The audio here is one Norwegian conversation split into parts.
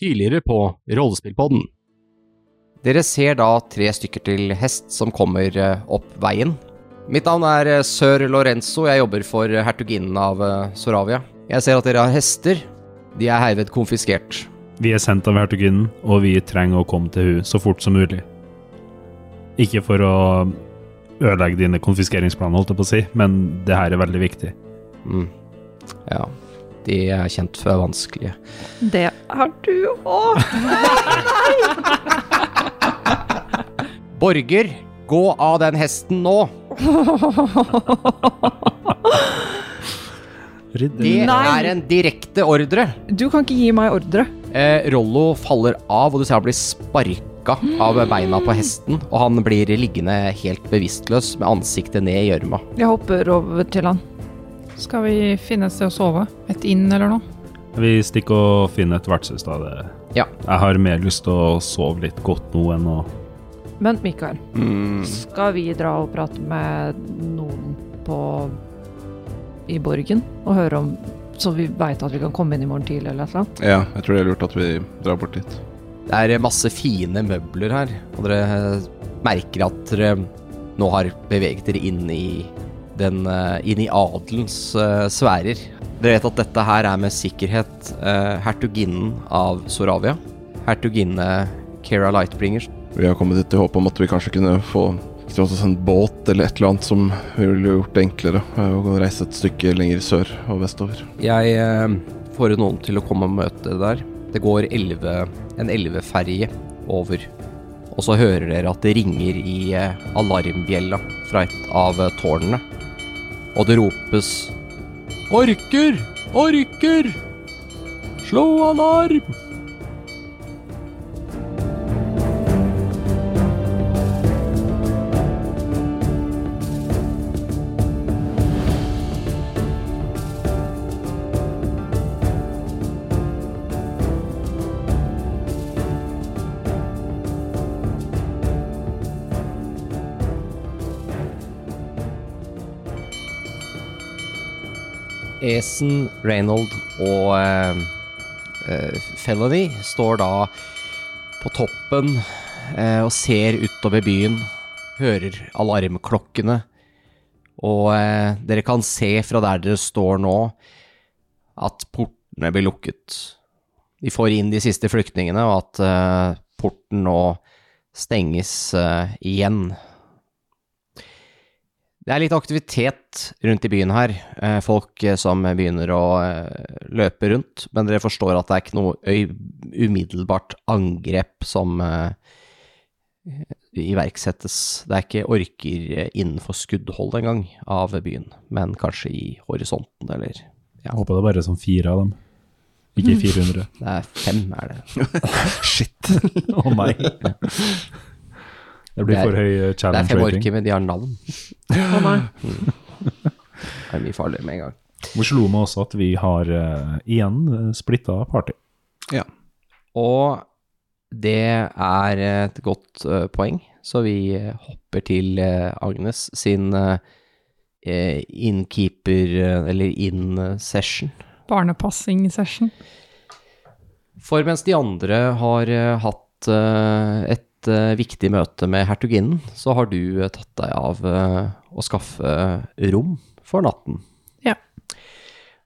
tidligere på Rollespillpodden. Dere ser da tre stykker til hest som kommer eh, opp veien. Mitt navn er eh, sør Lorenzo, jeg jobber for hertuginnen av eh, Soravia. Jeg ser at dere har hester. De er herved konfiskert. Vi er sendt av hertuginnen, og vi trenger å komme til hun så fort som mulig. Ikke for å ødelegge dine konfiskeringsplaner, holdt jeg på å si, men det her er veldig viktig. Mm. Ja, de er kjent for vanskelige. Det har du òg. Borger, gå av den hesten nå! Det er en direkte ordre. Du kan ikke gi meg ordre. Eh, Rollo faller av, og du ser han blir sparka av beina på hesten, og han blir liggende helt bevisstløs med ansiktet ned i gjørma. Jeg hopper over til han. Skal vi finne et sted å sove? Et inn eller noe? Vi stikker og finner et vertshus. da. Ja. Jeg har mer lyst til å sove litt godt nå enn å Men Mikael, Mm. skal vi dra og prate med noen på i borgen og høre om Så vi veit at vi kan komme inn i morgen tidlig eller noe? Ja, jeg tror det er lurt at vi drar bort dit. Det er masse fine møbler her, og dere merker at dere nå har beveget dere inn i den eh, inn i adelens eh, sfærer. Dere vet at dette her er med sikkerhet eh, hertuginnen av Soravia. Hertuginne Kera Lightbringer. Vi har kommet hit i håp om at vi kanskje kunne få oss en båt eller et eller annet som ville gjort det enklere å reise et stykke lenger sør og vestover. Jeg eh, får noen til å komme og møte dere der. Det går 11, en elveferje over. Og så hører dere at det ringer i alarmbjella fra et av tårnene. Og det ropes Orker! Orker! Slå alarm! Esen, Reynold og eh, eh, Felony står da på toppen eh, og ser utover byen, hører alarmklokkene, og eh, dere kan se fra der dere står nå, at portene blir lukket. Vi får inn de siste flyktningene, og at eh, porten nå stenges eh, igjen. Det er litt aktivitet rundt i byen her. Eh, folk eh, som begynner å eh, løpe rundt. Men dere forstår at det er ikke noe umiddelbart angrep som iverksettes. Det er ikke orker innenfor skuddhold engang av byen, men kanskje i horisonten, eller Jeg håper det er bare sånn fire av dem. Ikke 400. Det er fem, er det. Shit! Å nei. Det blir Det er- for høy challenge rating. Det er fem orker, men de har navn. Å nei. Det er mye farligere med en gang. Vi slo meg også at vi har uh, igjen uh, splitta party. Og det er et godt uh, poeng, så vi eh, hopper til eh, Agnes sin eh, eh, innkeeper, eh, eller in-session. Barnepassing-session. For mens de andre har eh, hatt eh, et eh, viktig møte med hertuginnen, så har du eh, tatt deg av eh, å skaffe rom for natten. Ja.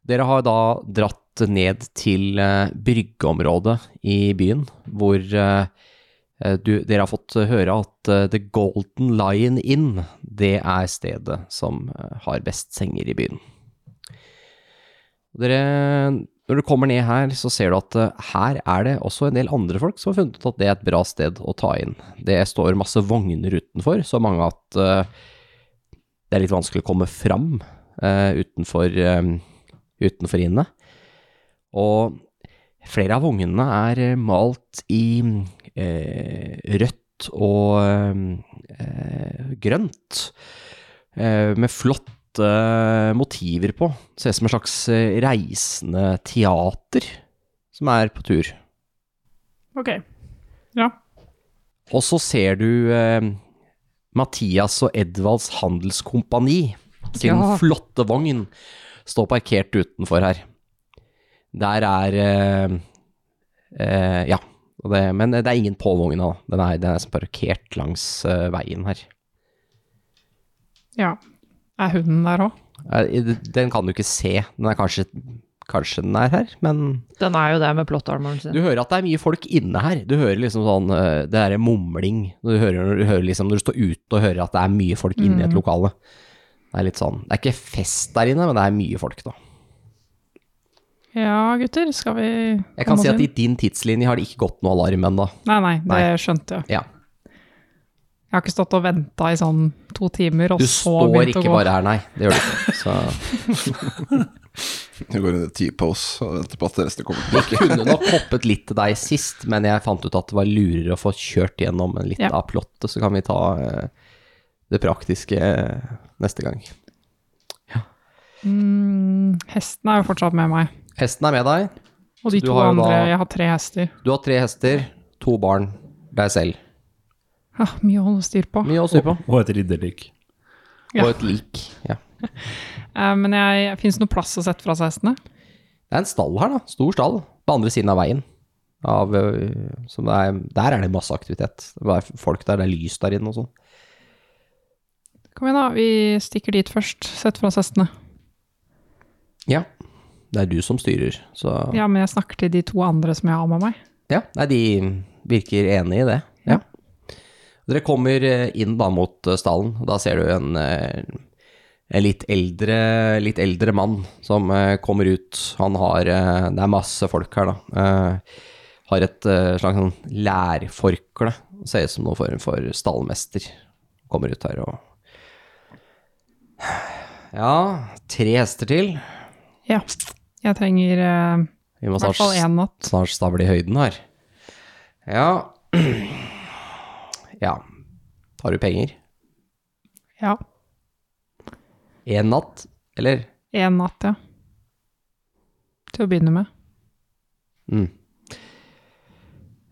Dere har da dratt ned til eh, bryggeområdet i byen, hvor eh, eh, du, dere har fått høre at eh, The Golden Lion Inn, det er stedet som eh, har best senger i byen. Dere, når du kommer ned her, så ser du at eh, her er det også en del andre folk som har funnet ut at det er et bra sted å ta inn. Det står masse vogner utenfor, så mange at eh, det er litt vanskelig å komme fram eh, utenfor, utenfor inne. Og flere av vognene er malt i rødt og grønt, med med flotte motiver på. Ser ut som en slags eh, reisende teater som er på tur. Ok. Ja. Og så ser du eh, Mathias og Edvalds Handelskompani sin Ja. flotte vogn stå parkert utenfor her. Der er eh, Eh, ja, og det, men det er ingen på vogna. Den er, den er parkert langs eh, veien her. Ja. Er hunden der òg? Den kan du ikke se. Den er kanskje Kanskje den er her, men Den er jo det med plottarmoren sin. du hører at det er mye folk inne her. Du hører liksom sånn eh, Det er mumling. Du hører, du hører liksom når du står ute og hører at det er mye folk inne i et lokale. Det er litt sånn Det er ikke fest der inne, men det er mye folk, da. Ja, gutter, skal vi Jeg kan si at i din tidslinje har det ikke gått noe alarm ennå. Nei, nei, det Nei. skjønte jeg. Ja. Jeg har ikke stått og venta i sånn to timer, og Du så står begynt ikke å gå. bare her, nei. Det gjør du ikke. Så Du går inn i T-pose og venter på at resten kommer Jeg kunne nok hoppet litt til deg sist, men jeg fant ut at det var lurere å få kjørt gjennom en litt Ja. av plottet, så kan vi ta eh, det praktiske eh, neste gang. Mm, hesten er jo fortsatt med meg. Hesten er med deg. Og de to andre da- Jeg har tre hester. Du har tre hester, to barn, deg selv. Ja, mye å holde styr på. Mye å styr på. Og et ridderlik. Ja. Og et lik. Ja. Eh, men jeg, fins det noe plass å sette fra seg hestene? Det er en stall her, da. Stor stall. På andre siden av veien. Av, som det er, der er det masse aktivitet. Det er folk der, det er lys der inne og sånn. Kom igjen, da. Vi stikker dit først. Sett fra oss hestene. Ja. Det er du som styrer, så Ja, men jeg snakker til de to andre som jeg har med meg. Ja, nei, de virker enig i det. Dere kommer eh, inn da mot eh, stallen, da ser du en, eh, en litt, eldre, litt eldre mann som kommer ut. Han har Det er masse folk her, da. Har et slags sånn lærforkle. Ser ut som noen form for stallmester. Kommer ut her og Ja, tre hester til. Ja. Jeg trenger i hvert fall én natt. snart stable i høyden her. Ja Ja. Har du penger? Ja. Én natt, eller? Én natt, ja. Til å begynne med. Mm.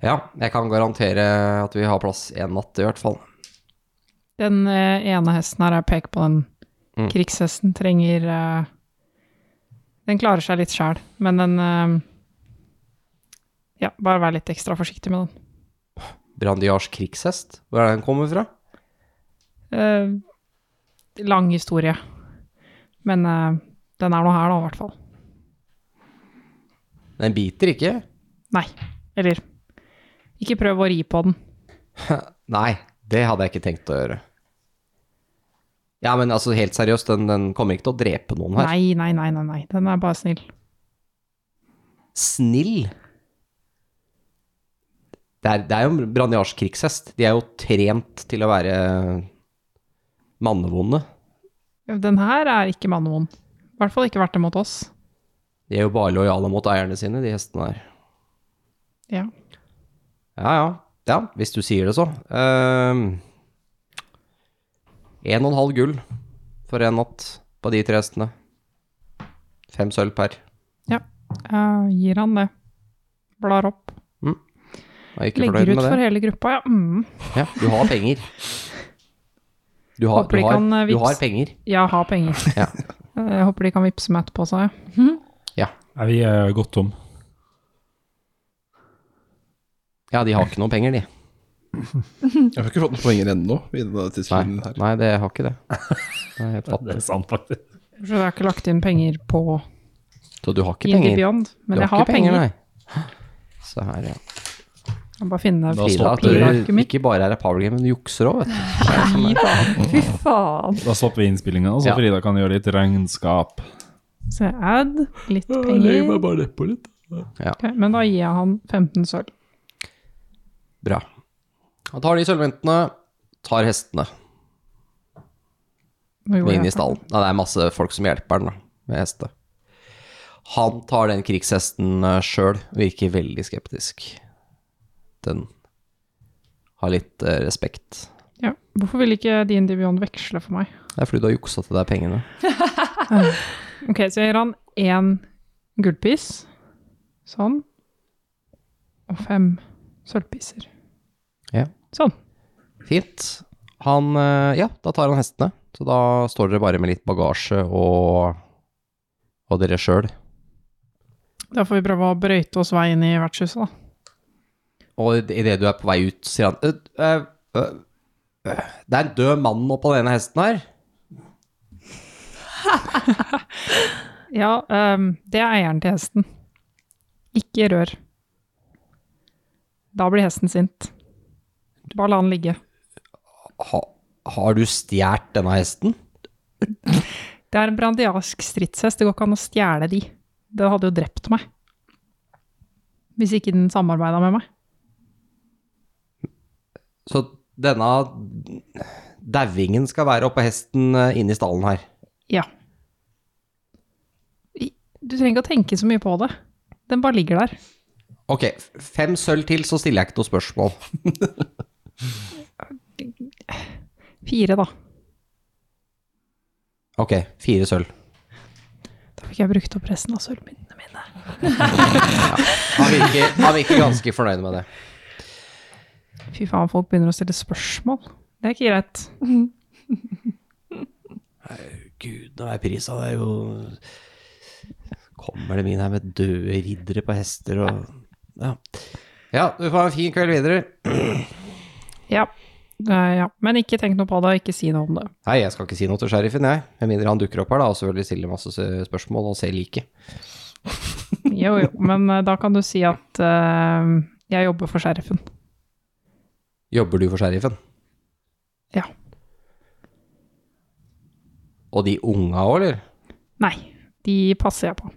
Ja, jeg kan garantere at vi har plass én natt, i hvert fall. Den eh, ene hesten her, jeg peker på den Mm. krigshesten, trenger eh, Den klarer seg litt sjæl, men den eh, Ja, bare vær litt ekstra forsiktig med den. Brandiars krigshest, hvor er det den kommer fra? Eh, lang historie, men eh, den er nå her, da, i hvert fall. Den biter ikke? Nei, eller Ikke prøv å ri på den. Nei, det hadde jeg ikke tenkt å gjøre. Ja, men altså, helt seriøst, den, den kommer ikke til å drepe noen her. Nei, nei, nei, nei, nei. Den er bare snill. Snill? Det er, det er jo Branjars krigshest. De er jo trent til å være mannevonde. Den her er ikke mannevond. I hvert fall ikke vært det mot oss. De er jo bare lojale mot eierne sine, de hestene her. Ja. Ja, ja. Ja, hvis du sier det så. Ehm, En og en halv gull for en natt på de tre hestene. Fem sølv per. Jeg gir han det. Blar opp. Er Legger ut for hele gruppa, ja. Mm. Ja, du har penger. Du har, du har, eh, du har penger. Jeg har penger. Ja. Jeg håper de kan vippse meg etterpå, sa jeg. Ja, vi er godt tom. Ja, de har ikke noe penger, de. Jeg har ikke fått noen poenger ennå Nei, nei det har ikke det. Det er helt Det er sant, faktisk. Så jeg har ikke lagt inn penger på Så du har ikke penger? Beyond, men du jeg har penger. nei. Så her, ja. Bare finne Da Frida, at du mitt. ikke bare er power game, men du jukser òg, vet du. Fy faen. Fy faen. Da stopper vi innspillinga, så Ja. Frida kan gjøre litt regnskap. Se, add, litt penger. bare nedpå litt. Ok, men da gir jeg han 15 sølv. Bra. Han tar de sølvmyntene, tar hestene Nå inn i stallen. Ja, det er masse folk som hjelper han da, med hestene. Han tar den krigshesten sjøl, virker veldig skeptisk. Den har litt eh, respekt. Ja. Hvorfor vil ikke D&D Beyond veksle for meg? Det er fordi du har juksa til deg pengene. Ok, så jeg gir han én gullpis. Sånn. Og fem sølvpiser. Ja. Sånn. Fint. Han eh, Ja, da tar han hestene. Så da står dere bare med litt bagasje og, og dere sjøl. Da får vi prøve å brøyte oss vei inn i vertshuset, da. Og idet du er på vei ut, sier han «Øh, øh, øh, øh, Det er en død mann oppå denne hesten her. Ja, um, det er eieren til hesten. Ikke rør. Da blir hesten sint. Bare la den ligge. Ha, har du stjålet denne hesten? Det er en brandiansk stridshest, det går ikke an å stjele de. Det hadde jo drept meg. Hvis ikke den samarbeida med meg. Så denne dauingen skal være oppå hesten eh, inne i stallen her. Ja. Du trenger ikke å tenke så mye på det. Den bare ligger der. Ok, fem sølv til, så stiller jeg ikke noe spørsmål. Fire, da. Ok, fire sølv. Da fikk jeg brukt opp resten av sølvmyntene mine. Han virker, han virker ganske fornøyd med det. Fy faen, folk begynner å stille spørsmål. Det er ikke greit. Gud, nå er prisa det er jo Kommer de inn her med døde riddere på hester og Ja. Ja, du får ha en fin kveld videre. Ja. Ja. Men ikke tenk noe på det, ikke si noe om det. Nei, jeg skal ikke si noe til sheriffen, jeg. Med mindre han dukker opp her, da, og selvfølgelig stiller masse spørsmål og ser like. Jo, jo, men eh, da kan du si at uh, jeg jobber for sheriffen. Jobber du for sheriffen? Ja. Og de unga òg, eller? Nei, de passer jeg på.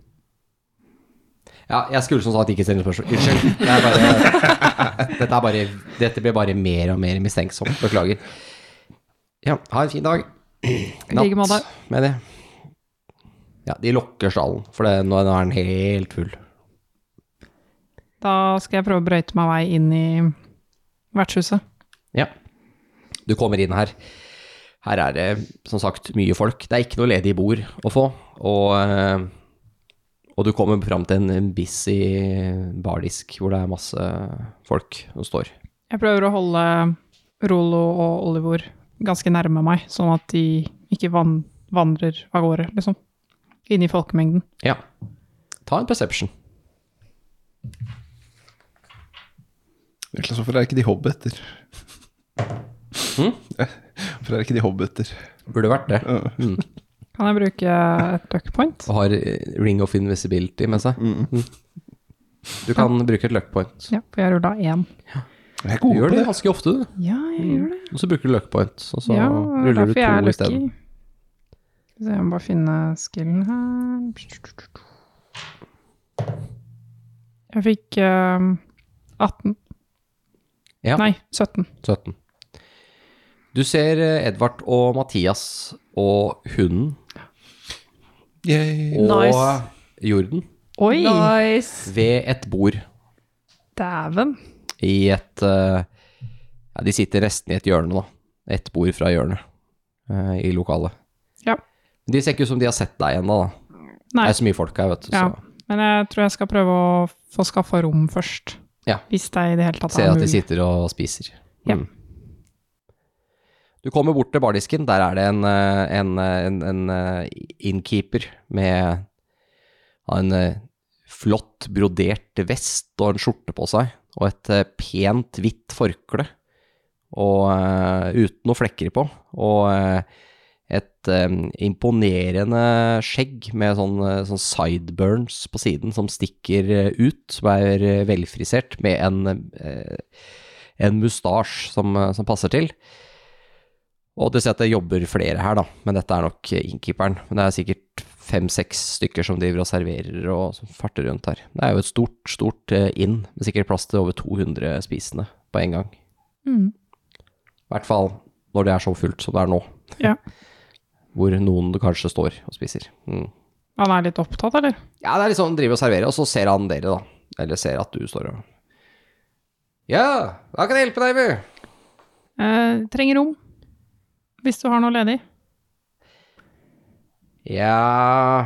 Ja, jeg skulle som sagt ikke stille spørsmål. Unnskyld. Det er bare, dette, er bare, dette blir bare mer og mer mistenksomt. Beklager. Ja, ha en fin dag. Natt. Med det. Ja, de lokker stallen, for det, nå er den helt full. Da skal jeg prøve å brøyte meg vei inn i vertshuset. Ja. Du kommer inn her. Her er det som sagt mye folk. Det er ikke noe ledig bord å få. Og, eh, og du kommer fram til en busy bardisk hvor det er masse folk som står. Jeg prøver å holde Rolo og Olivor ganske nærme meg, sånn at de ikke van vandrer av gårde, liksom. Inn i folkemengden. Ja. Ta en perception. Så hvorfor er ikke de hobbiter? Mm? Hvorfor er ikke de hobbiter? Burde vært det. Mm. Kan jeg bruke et luck point? Og har eh, ring of invisibility med seg. Mm. Du kan bruke et luck point. Ja, for jeg rulla én. Jeg er Du god gjør på det ganske ofte, du. Ja, jeg gjør det. Og så bruker du luck point, og så ja, ruller du to isteden. lucky. Skal vi se, jeg må bare finne skillen her. Jeg fikk uh, 18. Ja. Nei, 17. 17. Du ser eh, Edvard og Mathias og hunden Yay. og Nice. Jorden Oi! Nice. ved et bord Dæven. i et uh, Ja, de sitter nesten i et hjørne, da. Et bord fra hjørnet uh, i lokalet. Ja. De ser ikke ut som de har sett deg ennå, da. Det er så mye folk her, vet du. Ja. Så men jeg tror jeg skal prøve å få skaffa rom først. Ja. Hvis det i det hele tatt ser er at de sitter og spiser. Ja. Mm. Du kommer bort til bardisken, der er det en, eh, en, eh, en, en eh, innkeeper med en flott brodert vest og en skjorte på seg, og et pent hvitt forkle, og uten noe flekker på, og et eh, imponerende skjegg med sånn, eh, sånn sideburns på siden som stikker eh, ut, som er eh, velfrisert, med en, en mustasj som, som passer til. Og du ser at det jobber flere her, da, men dette er nok innkeeperen. Men det er sikkert fem-seks stykker som driver og serverer og som farter rundt her. Det er jo et stort, stort inn, med sikkert plass til over 200 spisende på en gang. Mm. I hvert fall når det er så fullt som det er nå. Ja. Hvor noen kanskje står og spiser. Mm. Han er litt opptatt, eller? Ja, det er litt sånn driver og serverer, og så ser han dere, da. Eller ser at du står og Ja, hva kan jeg hjelpe deg med? Eh, trenger rom. Hvis du har noe ledig. Ja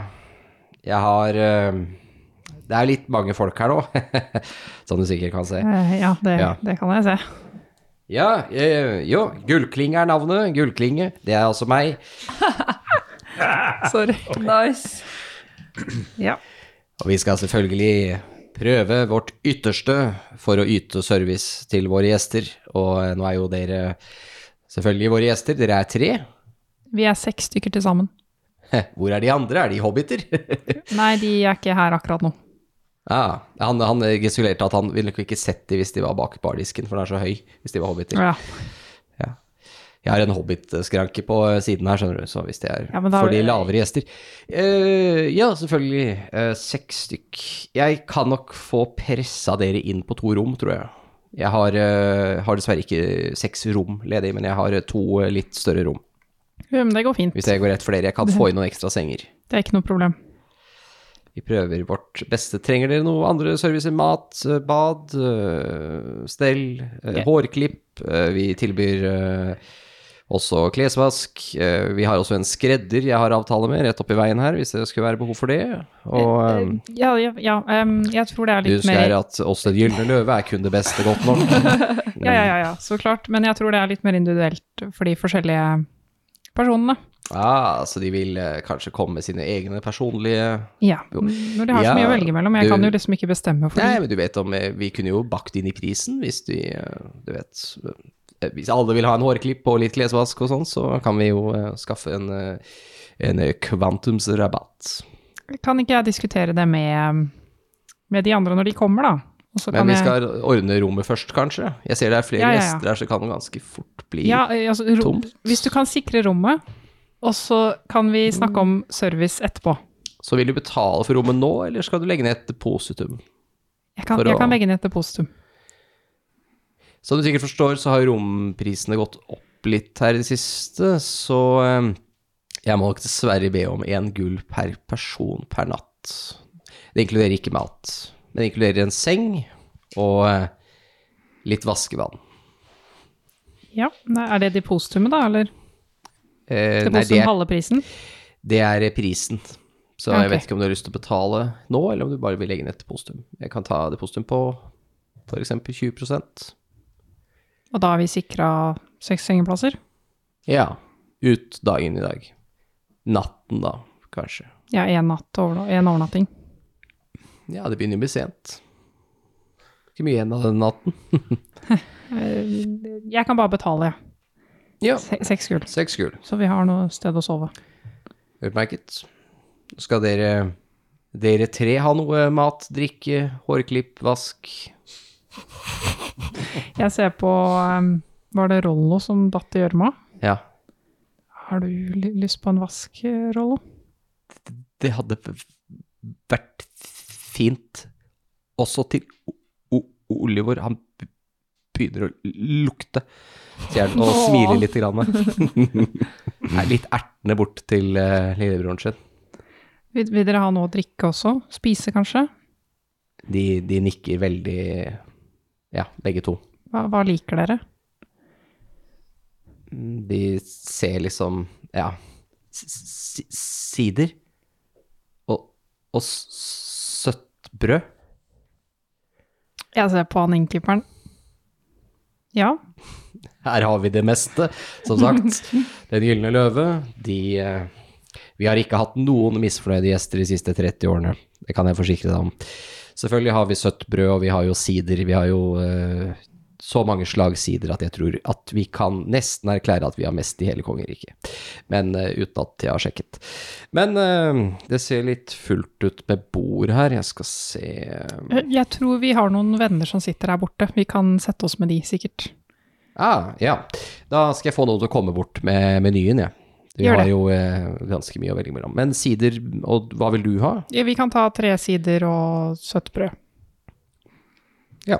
Jeg har eh, Det er litt mange folk her nå, som du sikkert kan se. Eh, ja, det, Ja. det kan jeg se. Ja, eh, jo, Gullklinge er navnet. Gullklinge, det er altså meg. Sorry. Nice. Ja. Og vi skal selvfølgelig prøve vårt ytterste for å yte service til våre gjester. Og eh, nå er jo dere selvfølgelig våre gjester. Dere er tre. Vi er seks stykker til sammen. Hvor er de andre? Er de hobbiter? Nei, de er ikke her akkurat nå. Ah, han, han gestikulerte at han ville nok ikke sett de hvis de var bak bardisken, for den er så høy hvis de var hobbiter. Ja. Jeg har en hobbit-skranke på siden her, skjønner du, så hvis det er Ja, for de lavere gjester. Uh, ja, selvfølgelig. Uh, seks stykk. Jeg kan nok få pressa dere inn på to rom, tror jeg. Jeg har, uh, har dessverre ikke seks rom ledig, men jeg har to litt større rom. Ja, men det går fint. Hvis det går rett for dere. Jeg kan få inn noen ekstra senger. Det er ikke noe problem. Vi prøver vårt beste. Trenger dere noe andre servicer? Mat, eh, bad, eh, stell, eh, hårklipp? Vi tilbyr også klesvask. Vi har også en skredder jeg har avtale med rett oppi veien her, hvis det skulle være behov for det. Og Ja, ja, ja um, jeg tror det er du litt husker mer at også Den gylne løve er kun det beste godt nok. ja, ja, ja, ja, så klart. Men jeg tror det er litt mer individuelt for de forskjellige personene. Ah, så de vil eh, kanskje komme med sine egne personlige Ja, når de har så mye å velge mellom. Jeg du- kan jo liksom ikke bestemme for Nei, men du vet om eh, Vi kunne jo bakt inn i prisen hvis de eh, Du vet eh, Hvis alle vil ha en hårklipp og litt klesvask og sånn, så kan vi jo skaffe en, en kvantumsrabatt. Kan ikke jeg diskutere det med, med de andre når de kommer, da? Men kan vi jeg- skal ordne rommet først, kanskje? Jeg ser det er flere Ja, ja, ja. gjester her, så kan det ganske fort bli Ja, altså, tomt. hvis du kan sikre rommet, og så kan vi snakke om service etterpå. Så vil du betale for rommet nå, eller skal du legge ned et depositum? Jeg kan, jeg å- kan legge ned et depositum. Som du sikkert forstår, så har romprisene gått opp litt her i det siste, så eh, jeg må nok dessverre be om én gull per person per natt. Det inkluderer ikke mat, men det inkluderer en seng og eh, litt vaskevann. Ja, Er det depositumet, da? Eller Eh, det koster det, halve prisen? det er prisen. Så okay. jeg vet ikke om du har lyst til å betale nå, eller om du bare vil legge ned et depositum. Jeg kan ta depositum på f.eks. 20% Og da har vi sikra seks sengeplasser? Ja. Ut dagen i dag. Natten, da, kanskje. Ja, én natt over, en overnatting. Ja, det begynner å bli sent. Ikke mye igjen av den natten. Eh, Jeg kan bare betale, jeg. Ja. Se- Seks gull. Seks gull. Så vi har noe sted å sove. Utmerket. Skal dere dere tre ha noe mat, drikke, hårklipp, vask? Jeg ser på um, Var det Rollo som datt i gjørma? Ja. Har du lyst på en vask, Rollo? Det hadde vært fint også til O- O- Oliver. Han begynner å lukte, sier han og Åh. smiler litt. Grann. Er litt ertende bort til uh, lillebroren sin. Vil, vil dere ha noe å drikke også? Spise, kanskje? De, de nikker veldig Ja, begge to. Hva, hva liker dere? De ser liksom Ja. s- s- Sider. Og, og søtt brød. Jeg ser på han innkeeperen. Ja. Her har vi det meste, som sagt. Den gylne løve, de eh, Vi har ikke hatt noen misfornøyde gjester de siste 30 årene. Det kan jeg forsikre deg om. Selvfølgelig har vi søtt brød, og vi har jo sider. Vi har jo eh, så mange slag sider at jeg tror at vi kan nesten erklære at vi har mest i hele kongeriket. Men uh, uten at jeg har sjekket. Men uh, det ser litt fullt ut med bord her. Jeg skal se Eh, Jeg tror vi har noen venner som sitter her borte. Vi kan sette oss med de, sikkert. Ah, ja. Da skal jeg få noen til å komme bort med menyen, jeg. Vi Gjør har det. jo eh, ganske mye å velge mellom. Men sider, og hva vil du ha? Ja, vi kan ta tre sider og søtt brød. Ja.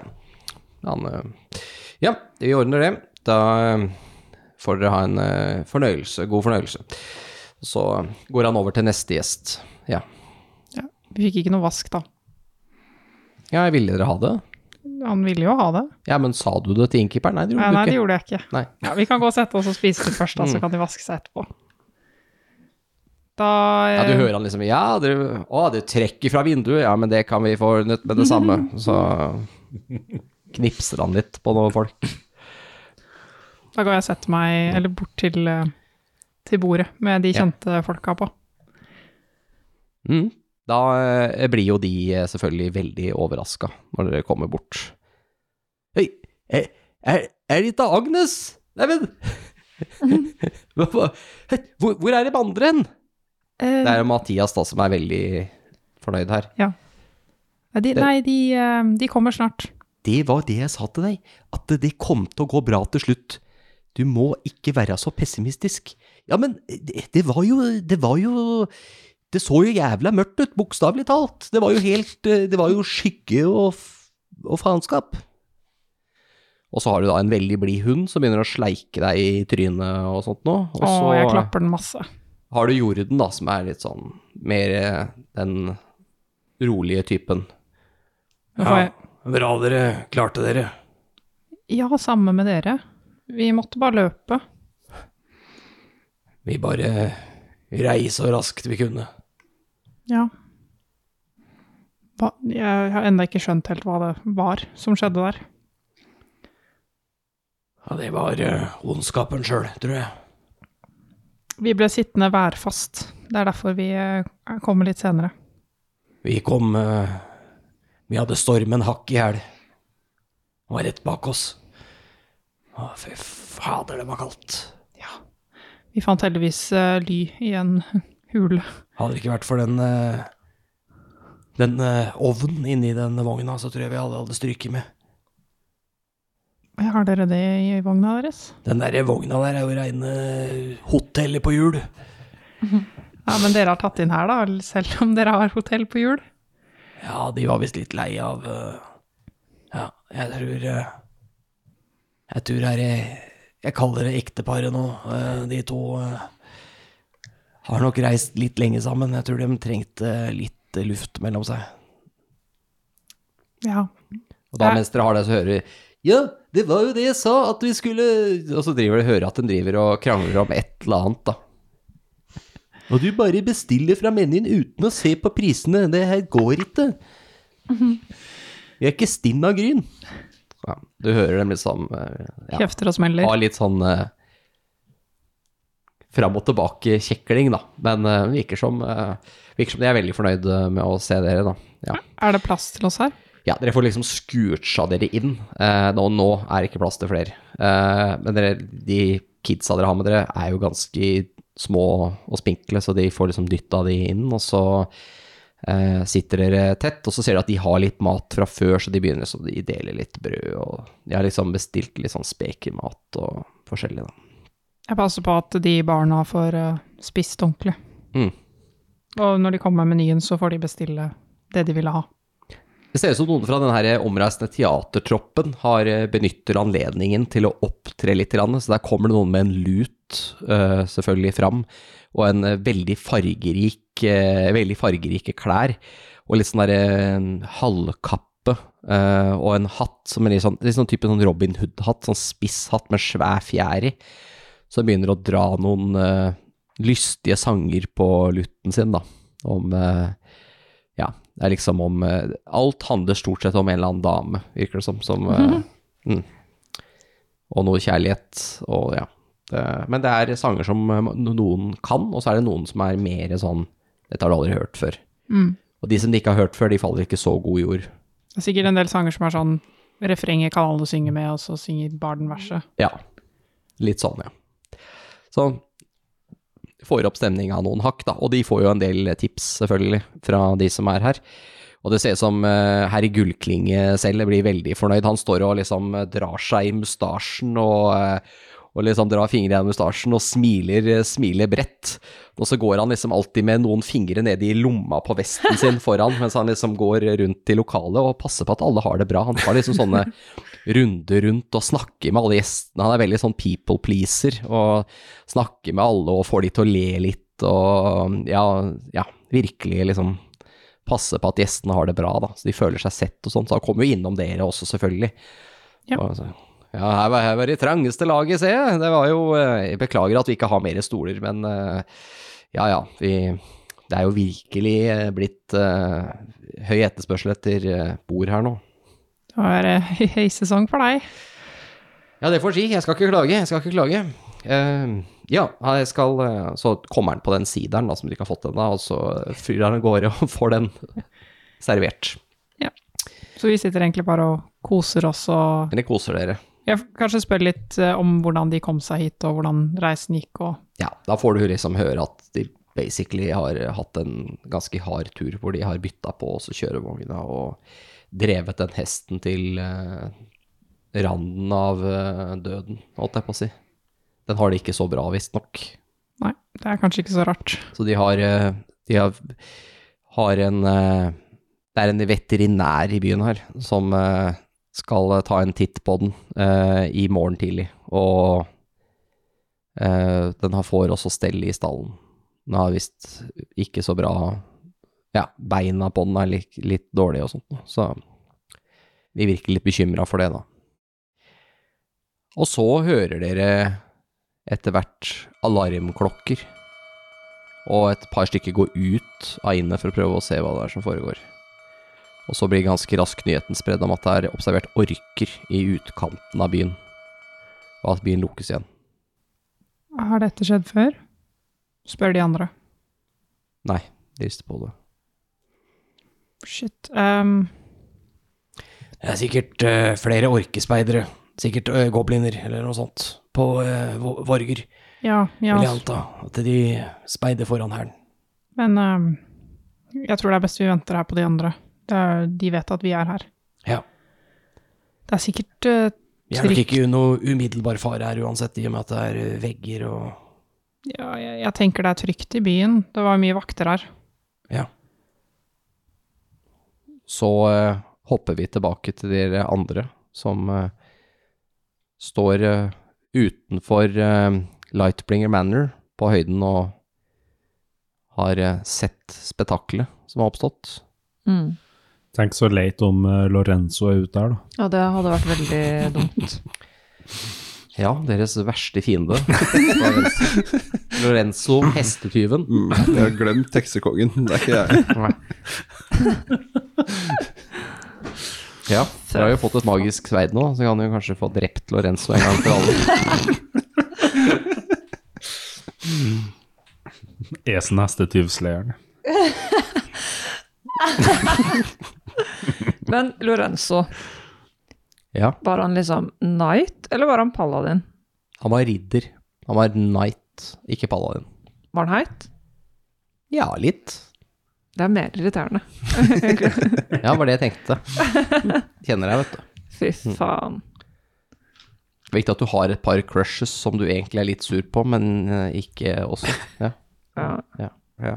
Han, eh, ja, vi ordner det. Da eh, får dere ha en eh, fornøyelse, god fornøyelse. Så går han over til neste gjest. Ja. Vi fikk ikke noe vask, da. Ja, ville dere ha det? Han ville jo ha det. Ja, men sa du det til innkeeperen? Nei, det gjorde nei, du det gjorde jeg ikke. Nei. Ja, vi kan gå og sette oss og spise det først, da, så Mm. kan de vaske seg etterpå. Da Ja, du hører han liksom Ja, dere, å, det trekker fra vinduet. Ja, men det kan vi få ordnet med det samme. Så knipser han litt på noen folk. Da går jeg og setter meg eller bort til, eh, til bordet med de Ja. kjente folka på. Mm. Da eh, blir jo de eh, selvfølgelig veldig overraska når dere kommer bort. Hei, er, er, er dette Agnes? Neimen hvor, hvor er de andre hen? Uh, Det er jo Mathias da som er veldig fornøyd her. de, nei, de, de kommer snart. Det var det jeg sa til deg, at det kom til å gå bra til slutt. Du må ikke være så pessimistisk. Ja, men det, det var jo Det var jo Det så jo jævla mørkt ut, bokstavelig talt. Det var jo helt Det var jo skygge og, og faenskap. Og så har du da en veldig blid hund som begynner å sleike deg i trynet og sånt nå. Og så jeg klapper den masse. har du Jorden, da, som er litt sånn mer eh, den rolige typen. Jeg, Bra dere klarte dere. ja, samme med dere. Vi måtte bare løpe. Vi bare rei så raskt vi kunne. Ja. Hva, jeg har ennå ikke skjønt helt hva det var som skjedde der. Ja, det var eh, ondskapen sjøl, tror jeg. Vi ble sittende værfast. Det er derfor vi eh, kommer litt senere. Vi kom eh, Vi hadde stormen hakk i hæl. Den var rett bak oss. Å, fy fader, det var kaldt. Ja. Vi fant heldigvis uh, ly i en hule. Hadde det ikke vært for den uh, den uh, ovnen inni den vogna, så tror jeg vi alle hadde stryket med. Har dere det i vogna deres? Den der vogna der er jo reine hotellet på hjul. Ja, men dere har tatt inn her, da, selv om dere har hotell på hjul? Ja, de var visst litt lei av eh, Ja, jeg tror eh, Jeg tror her jeg, jeg kaller det ekteparet nå. Eh, de to har nok reist litt lenge sammen. Jeg tror de trengte litt luft mellom seg. Ja. Og da mens dere har det, så hører vi Ja, det var jo det jeg sa, at vi skulle Og så driver dere hører at de driver og krangler om et eller annet, da. Og du bare bestiller fra menyen uten å se på prisene. Det her går ikke. Vi er ikke stinn av gryn. Ja, du hører dem liksom eh, ja, Kjefter og smeller. ha litt sånn eh, fram og tilbake-kjekling, da. Men eh, virker, som, eh, virker som de er veldig fornøyd eh, med å se dere, da. Ja. Er det plass til oss her? Ja, dere får liksom scourcha dere inn. Eh, nå, nå er det ikke plass til flere. Eh, men dere, de kidsa dere har med dere, er jo ganske små og spinkle, så de får liksom dytta de inn. Og så eh, sitter dere tett, og så ser dere at de har litt mat fra før, så de begynner så de deler litt brød. Og de har liksom bestilt litt sånn spekermat og forskjellig, da. Jeg passer på at de barna får uh, spist ordentlig. Mm. Og når de kommer med menyen, så får de bestille det de ville ha. Det ser ut som noen fra den omreisende teatertroppen har eh, benytter anledningen til å opptre litt, så der kommer det noen med en lut eh, selvfølgelig fram, og en eh, veldig fargerik, eh, veldig fargerike klær, og litt sånn der eh, halvkappe, og en hatt som er litt sånn, litt sånn type sånn Robin Hood-hatt, sånn spiss hatt med svær fjær i, som begynner å dra noen lystige sanger på lutten sin, da, om ja, det er liksom om Alt handler stort sett om en eller annen dame, virker det som. som eh, mm. Og noe kjærlighet, og ja. Det, men det er sanger som eh, noen kan, og så er det noen som er mer sånn Dette har du aldri hørt før. Mm. Og de som de ikke har hørt før, de faller ikke så god jord. Det er sikkert en del sanger som er sånn refrenget kan alle synge med, og så synger barden verset. Ja. Litt sånn, ja. Så får opp stemninga noen hakk, da. Og de får jo en del tips, selvfølgelig, fra de som er her. Og det ser ut som uh, herr Gullklinge selv blir veldig fornøyd. Han står og liksom eh, drar seg i mustasjen og, eh, og liksom drar fingre gjennom mustasjen og smiler, smiler bredt. Og så går han liksom alltid med noen fingre nede i lomma på vesten sin foran, mens han liksom går rundt i lokalet og passer på at alle har det bra. Han tar liksom sånne runder rundt og snakker med alle gjestene. Han er veldig sånn people pleaser og snakker med alle og får de til å le litt og ja, ja virkelig liksom passe på at gjestene har det bra, da, så de føler seg sett og sånn. Så han kommer jo innom dere også, selvfølgelig. Ja. Og så, ja, her var, her var det trangeste laget, ser jeg. Det var jo eh, Jeg beklager at vi ikke har mer stoler, men eh, ja ja, vi Det er jo virkelig eh, blitt uh, høy etterspørsel etter bord her nå. Det var eh, høysesong for deg. Ja, det får si. Jeg skal ikke klage. Jeg skal ikke klage. Uh, Ja, jeg skal, så kommer han på den sideren da, som du ikke har fått ennå, og så flyr han av gårde og får den servert. Ja. Så vi sitter egentlig bare og koser oss og det koser dere. Jeg kanskje spør litt eh, om hvordan de kom seg hit, og hvordan reisen gikk, og Ja, da får du liksom høre at de basically har hatt en ganske hard tur, hvor de har bytta på oss og kjørevogna og drevet den hesten til eh, randen av eh, døden, holdt jeg på å si. Den har det ikke så bra, visstnok. Nei, det er kanskje ikke så rart. Så de har, eh, de har, har en eh, Det er en veterinær i byen her som eh, skal eh, ta en titt på den eh, i morgen tidlig. Og eh, den har får også stell i stallen. Den har visst ikke så bra Ja, beina på den er litt, litt dårlige og sånt, så vi virker litt bekymra for det, da. Og så hører dere etter hvert alarmklokker og et par stykker går ut av innet for å prøve å se hva det er som foregår. Og så blir ganske raskt nyheten spredd om at det er observert orker i utkanten av byen, og at byen lukkes igjen. Har dette skjedd før? Spør de andre. Nei, de rister på det. Shit. Um... Det er sikkert uh, flere orkespeidere. Sikkert uh, gobliner eller noe sånt. På uh, Vorger, ja, ja. vil jeg anta. At de speider foran hæren. Men um, jeg tror det er best vi venter her på de andre. Er, de vet at vi er her. Ja. Det er sikkert trygt. Vi er nok ikke noe umiddelbar fare her uansett, i og med at det er eh, vegger og Ja, jeg, jeg tenker det er trygt i byen. Det var mye vakter her. Ja. Så uh, hopper vi tilbake til dere andre som uh, står eh, utenfor eh, Lightbringer Manor på høyden og har eh, sett spetakkelet som har oppstått. Mm. Tenk så leit om eh, Lorenzo er ute her, da. Ja, det hadde vært veldig dumt. Ja, deres verste fiende. Lorenzo, hestetyven. Mm, jeg har glemt heksekongen. Det er ikke jeg. Ja, dere har jo fått et magisk sverd nå, så kan du kanskje få drept Lorenzo en gang for alle. Esen hestetyvsleieren. Men Lorenzo, Ja, var han liksom knight, eller var han paladin? han var ridder. Han var knight, ikke paladin. Var han heit? Ja, litt. Det er mer irriterende. Ja, det var det jeg tenkte. Kjenner deg, vet du. Fy faen. Viktig at du har et par crushes som du egentlig er litt sur på, men eh, ikke også. Ja, Ja. ja, ja.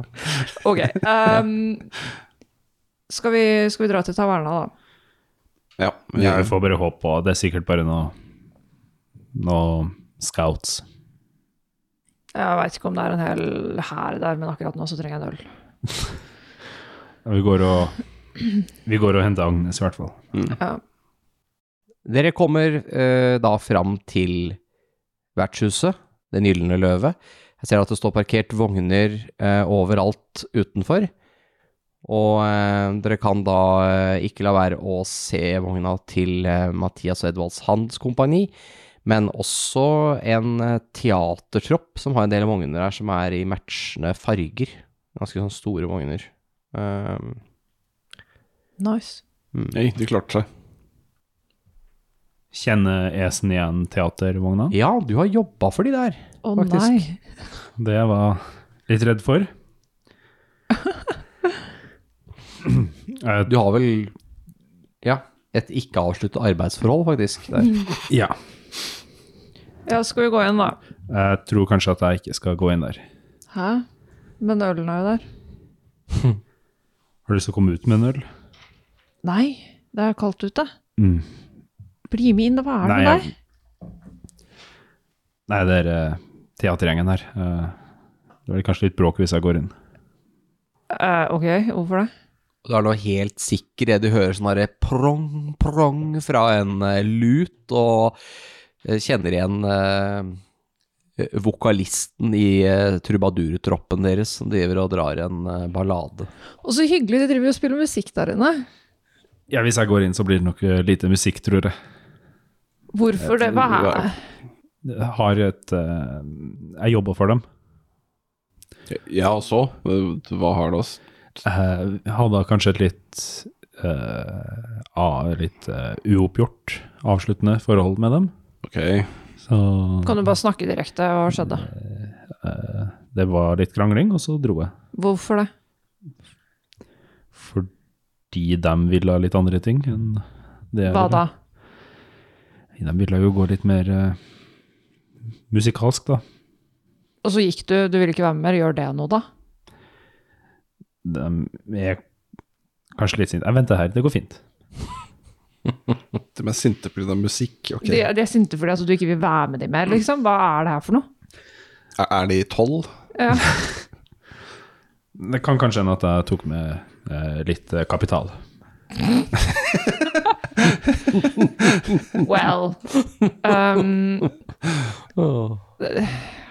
Ok. ehm, skal, vi, skal vi dra til taverna, da? Ja, vi, Jeg får bare håpe på Det er sikkert bare noe Noe scouts. Jeg veit ikke om det er en hel hær der, men akkurat nå så trenger jeg en øl. Vi går og Vi går og henter Agnes, i hvert fall. Ja. Dere kommer uh, da fram til vertshuset, Den gylne løve. Jeg ser at det står parkert vogner uh, overalt utenfor. Og eh, dere kan da eh, ikke la være å se vogna til eh, Mathias og Edvalds Handelskompani, men også en eh, teatertropp som har en del vogner her som er i matchende farger. Ganske sånn store vogner. Um, Nice. Nei, de klarte seg. Kjenner Esen igjen teatervogna? ja, du har jobba for de der. Å Faktisk. nei. Det jeg var litt redd for. Eh, Du har vel ja, et ikke avsluttet arbeidsforhold, faktisk. Der. ja. Ja, skal vi gå inn, da? Jeg tror kanskje at jeg ikke skal gå inn der. Hæ? Men ølen er jo der. Har du lyst til å komme ut med en øl? Nei, det er kaldt ute. Mm. Bli med inn, hva er det Nei, med jeg- deg? Nei, det er eh, teatergjengen her. Eh, det blir kanskje litt bråk hvis jeg går inn. Eh, ok, hvorfor det? Du er nå helt sikker idet du hører sånn derre prong, prong fra en eh, lut, og eh, kjenner igjen eh, vokalisten i eh, trubadurtroppen deres som driver og drar en eh, ballade. Og så hyggelig, de driver jo og spiller musikk der inne. Ja, Hvis jeg går inn, så blir det nok eh, lite musikk, tror jeg. Hvorfor det? Hva er det har et eh, Jeg jobber for dem. Ja, og så? Hva har det oss? Jeg hadde kanskje et litt uh, a- litt uh, uoppgjort avsluttende forhold med dem. Ok. Så Kan du bare snakke direkte? Hva skjedde? Uh, det var litt krangling, og så dro jeg. Hvorfor det? Fordi de ville litt andre ting enn det jeg Hva da? De ville jo gå litt mer eh, musikalsk, da. Og så gikk du, du ville ikke være med mer. Gjør det noe, da? De er kanskje litt sinte. Jeg venter her, det går fint. De er sinte pga. musikk. Ok. De, de er sinte fordi altså, du ikke vil være med dem mer, liksom. Hva er det her for noe? Er, er de tolv? Ja. Det kan kanskje hende at jeg tok med eh, litt eh, kapital. Well um,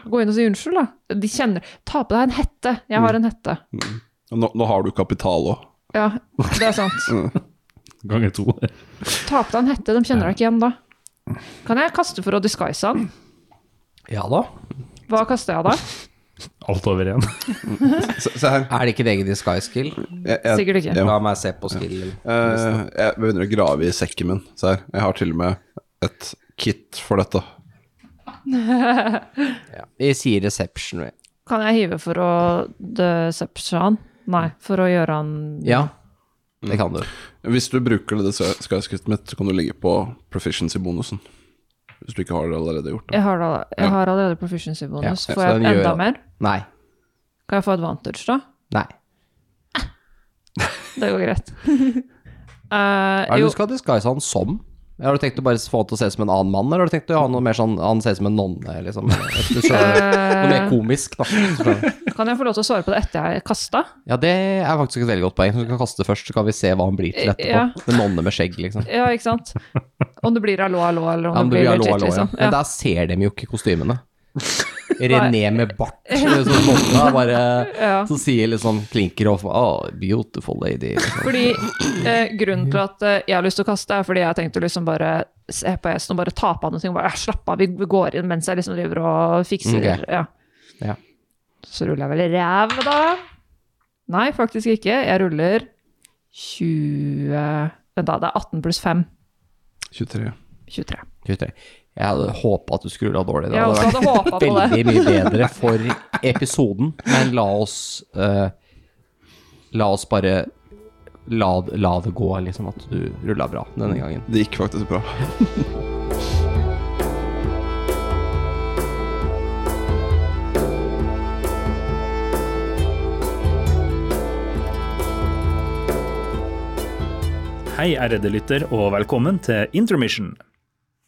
Gå inn og si unnskyld, da. De kjenner Ta på deg en hette. Jeg har en hette. Nå, nå har du kapital òg. Ja, det er sant. Ganger to. Ta på deg en hette. De kjenner deg ikke igjen da. Kan jeg kaste for å disguise han? Ja da. Hva kaster jeg da? Alt over igjen. Se, se her. Er det ikke en egen disguise skill? Jeg, jeg, Sikkert ikke. Ja. La meg se på skill. eh, jeg begynner å grave i sekken min. Se her. Jeg har til og med et kit for dette. Ja. Vi sier reception. vi. Kan jeg hive for å deception? Nei, for å gjøre han Ja, det kan du. Hvis du bruker det skyskriftet mitt, så kan du ligge på proficiency-bonusen. Hvis du ikke har det allerede gjort. Det. Jeg har, da, jeg har allerede proficiency bonus. Ja, Får jeg gjør enda at- mer? Nei. Kan jeg få advantage, da? Nei. Det går greit. uh, er det jo, du skal disguise han som? Har du tenkt å bare få han til å se ut som en annen mann, eller har du tenkt å ha noe mer sånn han ser ut som en nonne, liksom? Skjønner, noe mer komisk, da. Kan jeg få lov til å svare på det etter jeg kasta? Ja, det er faktisk et veldig godt poeng. Hvis du kan kaste først, så kan vi se hva han blir til etterpå. Ja. En nonne med skjegg, liksom. Ja, ikke sant? Om det blir hallo, hallo, eller om Ja, om det blir blir legit, liksom. Men der ser de jo ikke kostymene. René med bart, som nonna bare Ja. som sier litt sånn klinker og oh, beautiful lady. Liksom. Fordi eh, Grunnen til at eh, jeg har lyst til å kaste, er fordi jeg tenkte å liksom bare se på hesten og bare ta på han noe. Bare, «Ja, slapp av, vi vi går inn mens jeg liksom driver og fikser. Okay. Ja. Ja. Så ruller jeg vel ræv, da. Nei, faktisk ikke. Jeg ruller 20 Vent, da. Det er 18 pluss 5. 23. 23. 23. Jeg hadde håpa at du skulle av dårlig. Det hadde hadde vært på det. veldig mye bedre for episoden, men la oss uh, La oss bare la, la det gå, liksom, at du rulla bra denne gangen. Det gikk faktisk bra. Hei, ærede lytter, og velkommen til Intermission.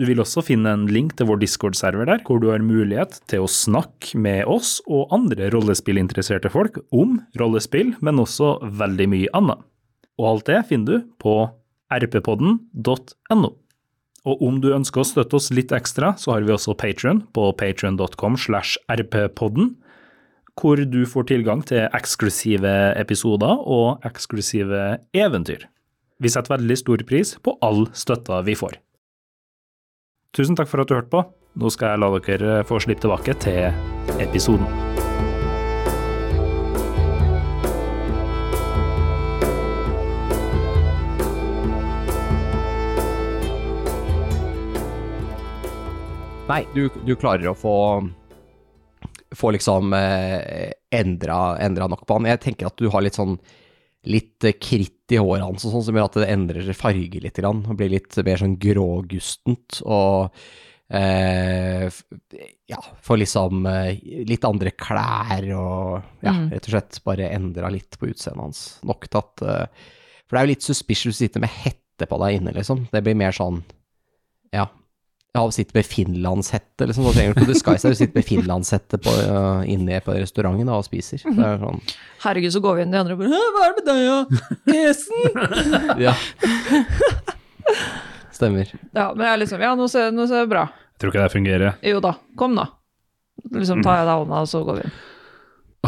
Du vil også finne en link til vår Discord-server der, hvor du har mulighet til å snakke med oss og andre rollespillinteresserte folk om rollespill, men også veldig mye annet. Og alt det finner du på rppodden.no. Og om du ønsker å støtte oss litt ekstra, så har vi også Patron på patron.com slash rppodden, hvor du får tilgang til eksklusive episoder og eksklusive eventyr. Vi setter veldig stor pris på all støtta vi får. Tusen takk for at du hørte på. Nå skal jeg la dere få slippe tilbake til episoden. Nei, du, du klarer å få få liksom eh, endra, endra nok på han. Jeg tenker at du har litt sånn litt eh, kritt i håret hans og sånn, som gjør at det endrer farge litt grann, og blir litt mer sånn grågustent, og eh, ja, får liksom eh, litt andre klær, og ja, Mm. rett og slett bare endra litt på utseendet hans. Nok til at eh, For det er jo litt suspicious å sitte med hette på deg inne, liksom. Det blir mer sånn, ja, ja, sitter med finlandshette, liksom. Da trenger du ikke disguise deg, du sitter med finlandshette på, uh, inne på restauranten da, og spiser. Det er sånn Herregud, så går vi inn, de andre bare «Hæ, Hva er det med deg, da? Esen? Ja. Stemmer. Ja, men jeg er liksom Ja, nå ser, nå ser det bra. Jeg tror ikke det fungerer. Jo da, kom da. Liksom tar jeg deg hånda, og så går vi inn.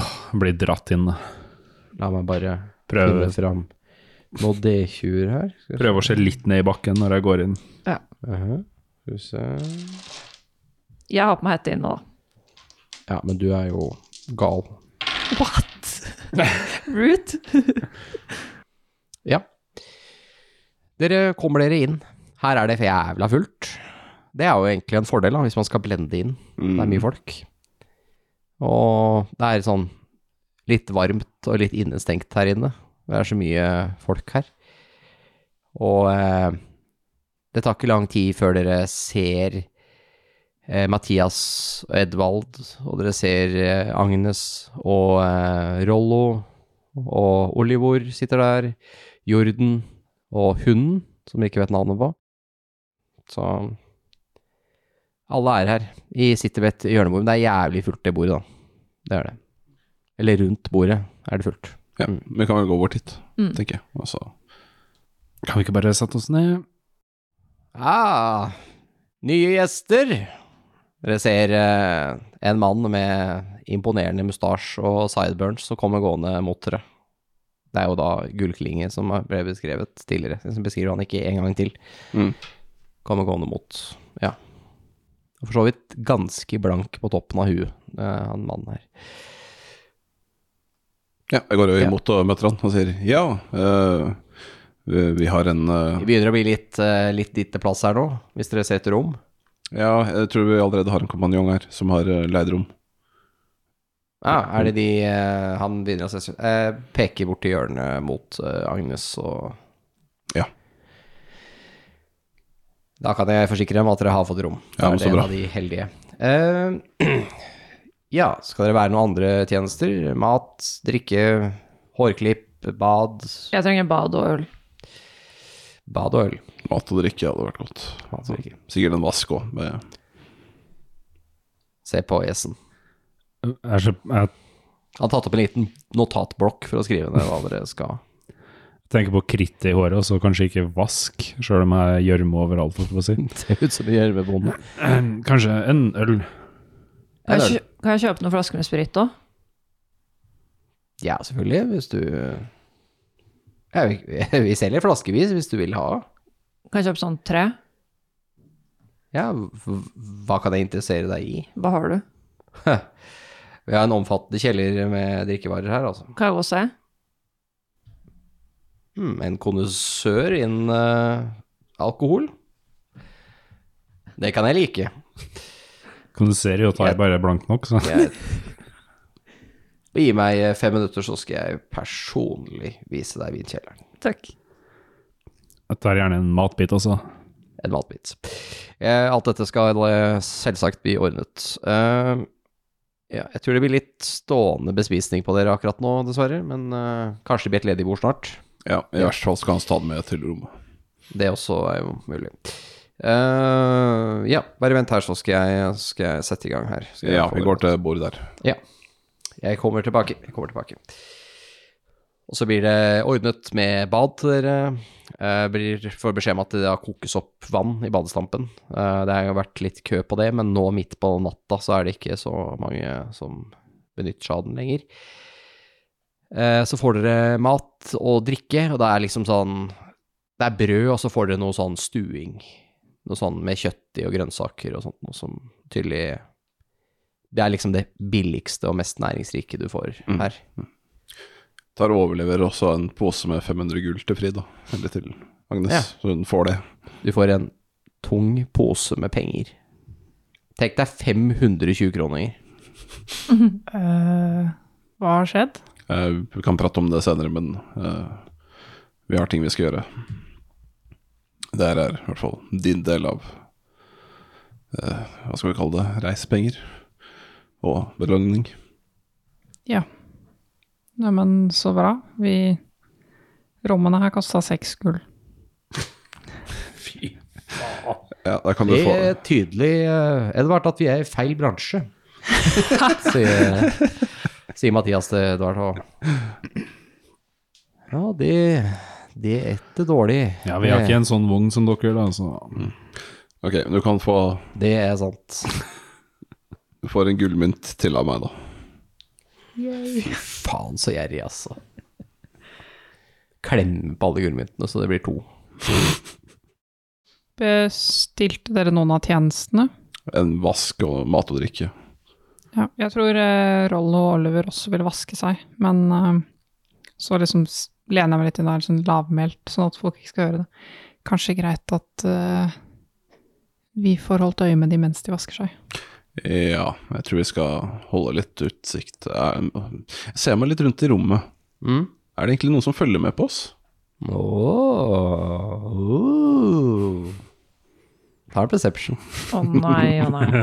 Åh, Blir dratt inn. da. La meg bare Prøve, finne fram noen D20-er her. Prøve å se litt ned i bakken når jeg går inn. Mhm. Skal vi se Jeg har på meg hette inne, da. Ja, men du er jo gal. What? Root? Ja. Dere kommer dere inn. Her er det for jævla fullt. Det er jo egentlig en fordel da, hvis man skal blende inn. Det er mye folk. Og det er sånn litt varmt og litt innestengt her inne. Det er så mye folk her. Og eh, det tar ikke lang tid før dere ser eh, Mathias og Edvald, og dere ser eh, Agnes og eh, Rollo og Olivor sitter der. Jorden og hunden, som vi ikke vet navnet på. Så alle er her. Ved et hjørnebord, men det er jævlig fullt det bordet, da. Det er det. Eller rundt bordet er det fullt. Ja, vi kan vel gå bort hit, Mm. tenker jeg. Altså, Kan vi ikke bare sette oss ned? Ah, nye gjester. Dere ser eh, en mann med imponerende mustasje og sideburns som kommer gående mot dere. Det er jo da Gullklinge som ble beskrevet tidligere. Som beskriver han ikke en gang til. Mm. Kommer gående mot, ja. Og For så vidt ganske blank på toppen av huet, eh, han mannen her. ja, jeg går jo imot og møter han og sier ja, eh, vi, har en eh, Vi begynner å bli litt, eh, litt ditt plass her nå, hvis dere ser etter rom. Ja, jeg tror vi allerede har en kompanjong her som har uh, leid rom. Ja, er det de eh, Han begynner å se eh, Peker bort i hjørnet mot eh, Agnes og Ja. Da kan jeg forsikre dem at dere har fått rom. Ja, men så bra. er det en av de heldige. Eh, ja, skal dere være noen andre tjenester? Mat, drikke, hårklipp, bad? Jeg trenger bad og øl. Bad og øl. Mat og drikke hadde vært godt. Sikkert en vask òg. med- Se på Esen. Jeg, er så, jeg Han har tatt opp en liten notatblokk for å skrive ned hva dere skal tenker på kritt i håret, og så kanskje ikke vask, sjøl om jeg gjørme overalt, for å si. Ser ut som en gjørmebonde. Kanskje en øl. Kan En jeg, kan jeg kjøpe noen flasker med sprit òg? Ja, selvfølgelig, hvis du ja, vi, vi selger flaskevis hvis du vil ha. Kan jeg kjøpe sånn tre? Ja, hva kan jeg interessere deg i? Hva har du? Vi har en omfattende kjeller med drikkevarer her, altså. Kan jeg gå og se? Hmm, en kondisør innen uh, alkohol. Det kan jeg like. Kan jo tar jeg bare blankt nok, så. Jeg, gi meg eh, fem minutter, så skal jeg personlig vise deg vinkjelleren. Takk. Jeg tar gjerne en matbit også. En matbit. Eh, alt dette skal eh, selvsagt bli ordnet. Eh, ja, jeg tror det blir litt stående bespisning på dere akkurat nå, dessverre. Men kanskje det blir et ledig bord snart. Ja, i hvert fall skal han ta den med til rommet. Det også er jo mulig. Uh, ja, bare vent her, så skal jeg, skal jeg sette i gang her. Skal jeg Ja, vi går til bordet der. Ja. Jeg kommer tilbake. Jeg kommer tilbake. Og så blir det ordnet med bad til dere. Eh, blir, får beskjed om at det da kokes opp vann i badestampen. Eh, det har vært litt kø på det, men nå midt på natta så er det ikke så mange som benytter seg av den lenger. Eh, så får dere mat og drikke, og det er liksom sånn Det er brød, og så får dere noe sånn stuing. Noe sånn med kjøtt i og grønnsaker og sånt, noe som tydelig det er liksom det billigste og mest næringsrike du får Mm. her. Tar og overleverer også en pose med 500 gull til Frida. Eller til Agnes, Ja. så hun får det. Du får en tung pose med penger. Tenk deg 520 kroner. uh, hva har skjedd? Uh, vi kan prate om det senere, men uh, vi har ting vi skal gjøre. Det her er i hvert fall din del av eh, Hva skal vi kalle det? Reisepenger og belønning. Ja. Neimen, så bra. Vi Rommene her kosta seks gull. Fy Ja, da kan du Det få er tydelig, eh, Edvard, at vi er i feil bransje. sier, sier Mathias til Edvard. Og... Ja, det, det er ikke dårlig. Ja, vi har ikke en sånn vogn som dere, da, så Ok, du kan få Det er sant. Får en gullmynt til av meg, da. Fy faen, så gjerrig, altså. Klemme på alle gullmyntene, så det blir to. Bestilte dere noen av tjenestene? En vask og mat og drikke. Ja, jeg tror eh, Rollo og Oliver også vil vaske seg, men eh, så liksom lener jeg meg litt inn der, sånn lavmælt, sånn at folk ikke skal høre det. Kanskje greit at eh, vi får holdt øye med de mens de vasker seg. Ja, jeg tror vi skal holde litt utsikt. Jeg, jeg ser meg litt rundt i rommet. Mm. Er det egentlig noen som følger med på oss? Oh, uh. Ta en perception. Å nei, å nei.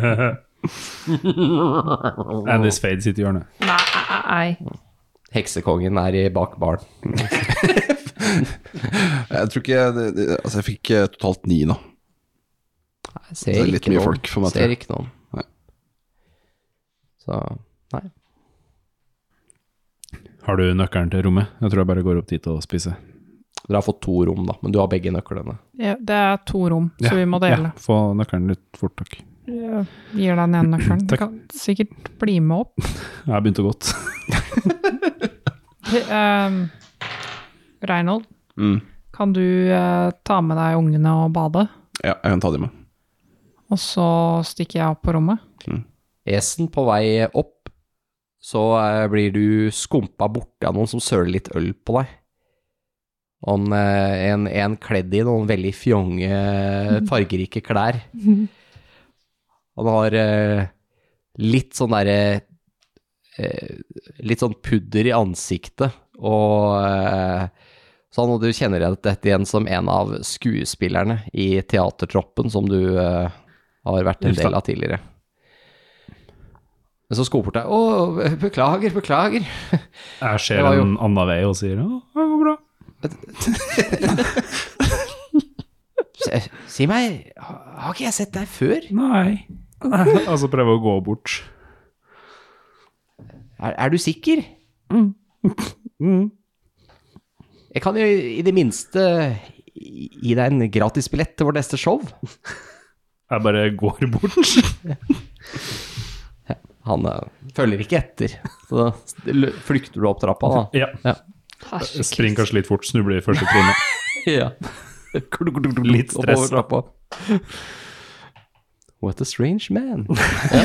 Andy Fade sitter i hjørnet. Nei. Heksekongen er i bak baren. Jeg tror ikke det, Altså, jeg fikk eh, totalt ni, nå. Jeg ser Det er litt ikke mye noen. folk for meg, Ser ikke noen. Så, nei. Har du nøkkelen til rommet? Jeg tror jeg bare går opp dit og spiser. Dere har fått to rom, da, men du har begge nøklene. Ja, det er to rom, så vi må dele. Ja, få nøkkelen litt fort, takk. Jeg gir deg den ene nøkkelen. Du kan sikkert bli med opp. Jeg har begynt å gått. Um, Reinhold, Mm. kan du uh, ta med deg ungene og bade? Ja, jeg kan ta dem med. Og så stikker jeg opp på rommet. Esen på vei opp, så eh, blir du skumpa borti av noen som søler litt øl på deg. Og en, eh, en, en kledd i noen veldig fjonge, fargerike klær. Han har eh, litt sånn derre eh, Litt sånn pudder i ansiktet, og eh, sånn, og du kjenner dette igjen som en av skuespillerne i teatertroppen som du eh, har vært en del av tidligere. Men så skoper jeg. 'Å, beklager, beklager'. Jeg ser jo- en annen vei og sier 'Å, det går bra. Si, meg, har ikke jeg sett deg før? Nei. altså prøve å gå bort. Er, er du sikker? Jeg kan jo i det minste gi gi deg en gratisbillett til vårt neste show. Jeg bare går bort. Han eh, følger ikke etter, så da flykter du opp trappa, da. Ja. Ja. Springer kanskje litt fort, snubler i første trinnet. ja. Litt Oppover trappa. What a strange man. ja.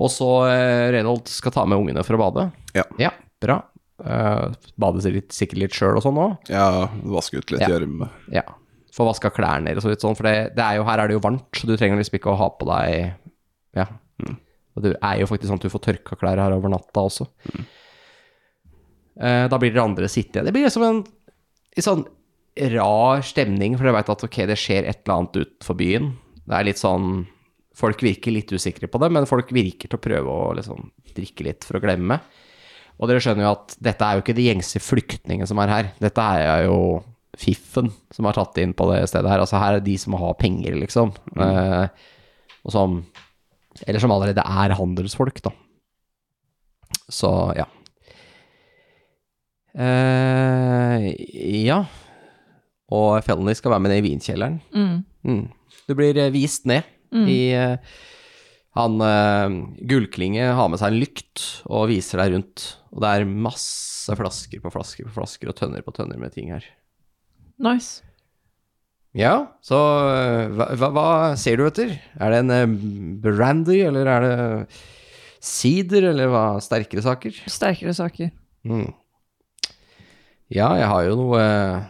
Og så eh, Reynold skal ta med ungene for å bade. Ja. ja bra. Uh, bade seg litt, sikkert litt sjøl og sånn òg. Ja, vaske ut litt Ja. Ja. Få vaska klærne deres og litt sånn, for det, det er jo, her er det jo varmt, så du trenger liksom ikke å ha på deg Ja. Og det er jo faktisk sånn at du får tørka klær her over natta også. Eh, da blir dere andre sittende. Det blir liksom en, en sånn rar stemning, for dere veit at ok, det skjer et eller annet utenfor byen. Det er litt sånn Folk virker litt usikre på det, men folk virker til å prøve å liksom drikke litt for å glemme. Og dere skjønner jo at dette er jo ikke de gjengse flyktningene som er her. Dette er jo fiffen som har tatt inn på det stedet her. Altså her er de som har penger, liksom. Eh, og som Eller som allerede er handelsfolk, da. Så ja. Uh, ja. Og Felony skal være med ned i vinkjelleren. Mm. Mm. Du blir eh, vist ned i uh, Han uh, Gullklinge har med seg en lykt og viser deg rundt. Og det er masse flasker på flasker på flasker og tønner på tønner med ting her. Nice. Ja, så eh, hva, hva, ser du etter? Er det en eh, brandy, eller er det sider, eller hva? Sterkere saker? Sterkere saker. Mm. Ja, jeg har jo noe eh,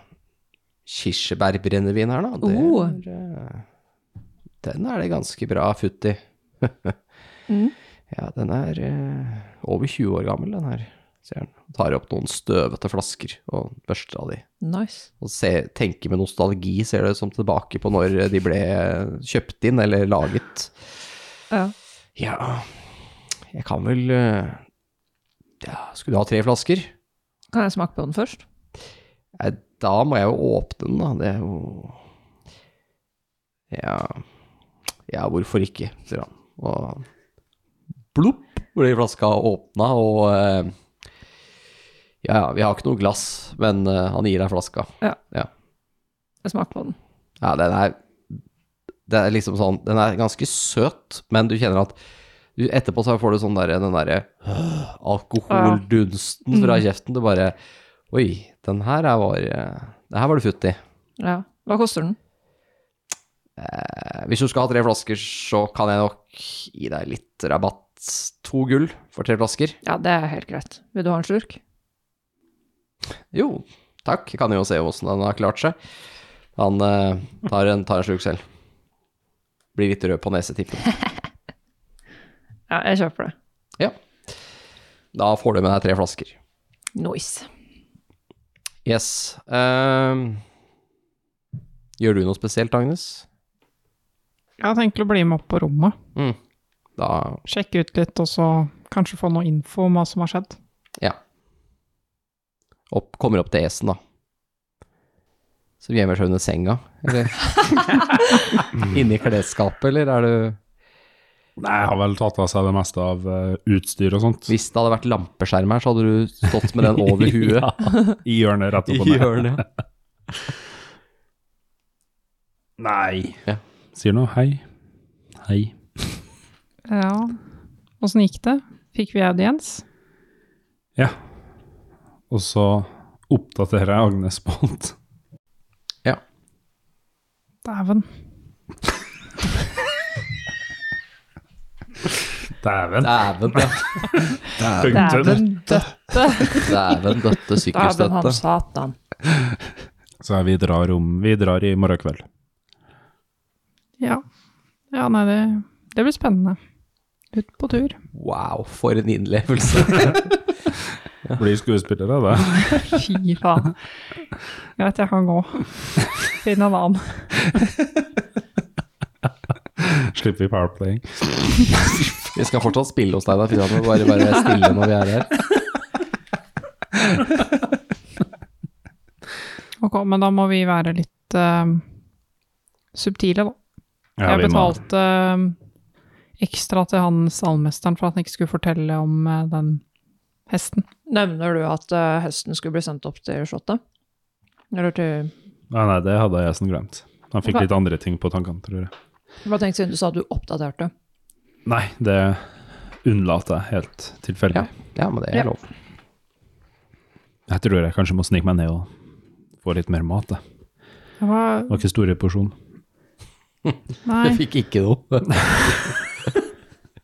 kirsebærbrennevin her, da. Det Oh. er, den er det ganske bra futt i. Mm. Ja, den er over 20 år gammel, den her. Ser han. Tar opp noen støvete flasker og børster av de. Nice. Og se, tenker med nostalgi, ser det som tilbake på når de ble kjøpt inn eller laget. Ja. Ja, jeg kan vel eh, Ja, skulle du ha tre flasker? Kan jeg smake på den først? Nei, da må jeg jo åpne den, da. Det er jo Ja, ja hvorfor ikke, sier han. Og blopp blir flaska åpna, og eh, Ja, ja, vi har ikke noe glass, men uh, han gir deg flaska. Ja. Jeg smaker på den. Ja, den er Det er liksom sånn Den er ganske søt, men du kjenner at du, etterpå så får du sånn der, den derre øh, alkoholdunsten fra Mm. kjeften. Du bare Oi, den her er var eh, Det her var det futt i. Ja. Hva koster den? Eh, hvis du skal ha tre flasker, så kan jeg nok gi deg litt rabatt. To gull for tre flasker. Ja, det er helt greit. Vil du ha en slurk? Jo, takk. Jeg kan jo se åssen han har klart seg. Han eh, tar, en, tar en slurk selv. Blir litt rød på nesetippen. Ja, jeg kjøper det. Ja. Da får du med deg tre flasker. Nice. Yes. Um, gjør du noe spesielt, Agnes? Jeg har tenkt å bli med opp på rommet. Mm. Da Sjekke ut litt, og så kanskje få noe info om hva som har skjedd. Ja. Opp, kommer opp til esen, da. Så gjemmer seg under senga, eller? Inni klesskapet, eller er du Nei, jeg har vel tatt av seg det meste av uh, utstyr og sånt. Hvis det hadde vært lampeskjerm her, så hadde du stått med den over huet. Ja, I hjørnet rett opp og ned. hjørnet. Nei. Ja. Sier noe. Hei. Hei. Ja, åssen gikk det? Fikk vi audiens? Ja. Og så oppdaterer jeg Agnes på alt. Dæven. Dæven. Dæven, ja. Dæven døtte. Dæven døtte Dæven han satan. Så vi drar om Vi drar i morgen kveld. Ja. Ja, nei, det, det blir spennende. Ut på tur. Wow, for en innlevelse. Blir skuespiller av det. Fy faen. Greit, jeg kan gå. Finn en annen. Slipper vi powerplaying. Vi skal fortsatt spille hos deg, da. Fy faen, Bare være stille når vi er her. Ok, men da må vi være litt eh, subtile, da. Ja, jeg vi må- betalte eh, ekstra til han salmesteren for at han ikke skulle fortelle om eh, den hesten. Nevner du at uh, hesten skulle bli sendt opp til slottet? Eller til Nei, nei, det hadde jeg som glemt. Han fikk okay. litt andre ting på tankene, tror jeg. Hva tenkte siden du sa at du oppdaterte? Nei, det unnlater jeg helt tilfeldig. Ja. Ja, men det Ja. er lov. Jeg tror jeg kanskje må snike meg ned og få litt mer mat. jeg. Det var Det var ikke store porsjon. Nei, Jeg fikk ikke noe.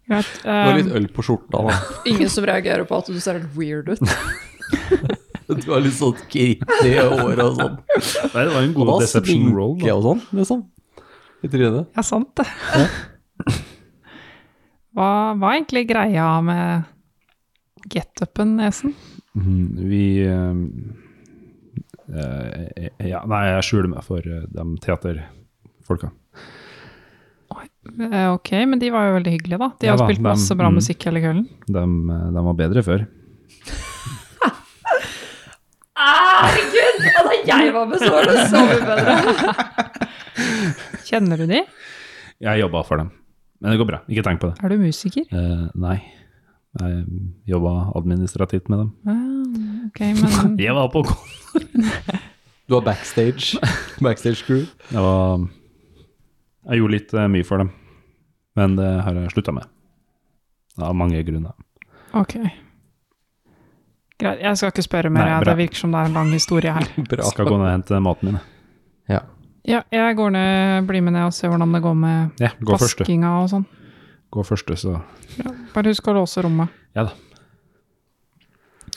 greit. Det var litt eh, øl på skjorta, da. Ingen som reagerer på at du ser helt weird ut. Du har litt sånn kritt i håret og sånn. Nei, det var en god deception roll. Da. og sånn, liksom. I trynet. Ja, sant det. Hva hva er egentlig greia med get-upen, Esen? Mm, Vi eh, uh, Ja, nei, jeg skjuler meg for de teaterfolka. Eh, Ok, men de var jo veldig hyggelige, da. De Ja har spilt men- masse bra mm. musikk hele kvelden. De, eh, de var bedre før. Herregud! da jeg var med, så var det så mye bedre. Kjenner du de? Jeg jobba for dem. Men det går bra, ikke tenk på det. Er du musiker? Uh, nei, jeg jobba administrativt med dem. Ah, ok, men Jeg var på Du var backstage. Backstage crew. Jeg var Jeg gjorde litt uh, mye for dem, men det har jeg slutta med. Av mange grunner. Ok. Greit, jeg skal ikke spørre mer. Nei, det virker som det er en lang historie her. Bra. Skal gå ned og hente maten min. Ja. Ja, jeg går ned, blir med ned og ser hvordan det går med Ja, gå første. vaskinga og sånn. Gå første, så Ja, bare husk å låse rommet. Ja da.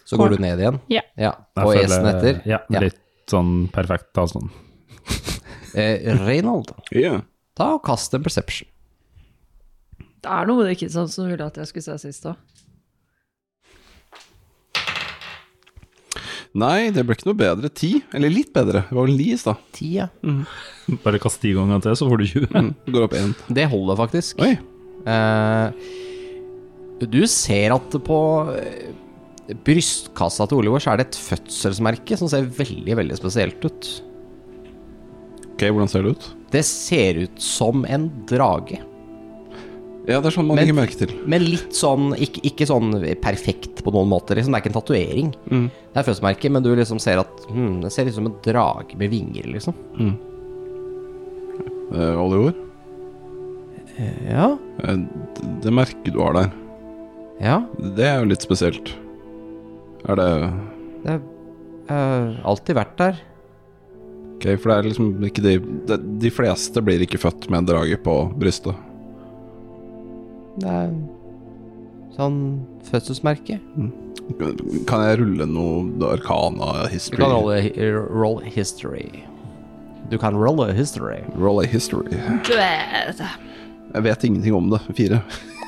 Så går du ned igjen? Ja. ja. Og esen etter? Ja, Ja. litt sånn perfekt avstand. Eh, Reynold, Ja. Ta og kast en perception. Det er noe med de kidsa som ville at jeg skulle se sist òg. Nei, det ble ikke noe bedre. Ti, eller litt bedre. Det var vel ni i stad. Ti, ja. Bare kast ti ganger til, så får du 20. Mm, det går opp én. Det holder faktisk. Oi. Uh, du ser at på eh, brystkassa til Oliver så er det et fødselsmerke som ser veldig, veldig spesielt ut. Ok, hvordan ser det ut? Det ser ut som en drage. Ja, det er sånn man Men- legger merke til. Men litt sånn, ikke, ikke sånn perfekt på noen måte. Liksom. Det er ikke en tatovering. Mm. Det er fødselsmerke, men du liksom ser at hmm, det ser ut som en drage med vinger, liksom. Eh, Oliver, Ja. eh, d- det merket du har der, Ja. det er jo litt spesielt. Er det Det har alltid vært der. Ok, for det er liksom ikke de de, de fleste blir ikke født med en drage på brystet. Det er sånn fødselsmerke. Kan jeg rulle noe arcana Du kan rolle roll history. Du kan rolle history. Roll a history. Jeg vet ingenting om det. Fire.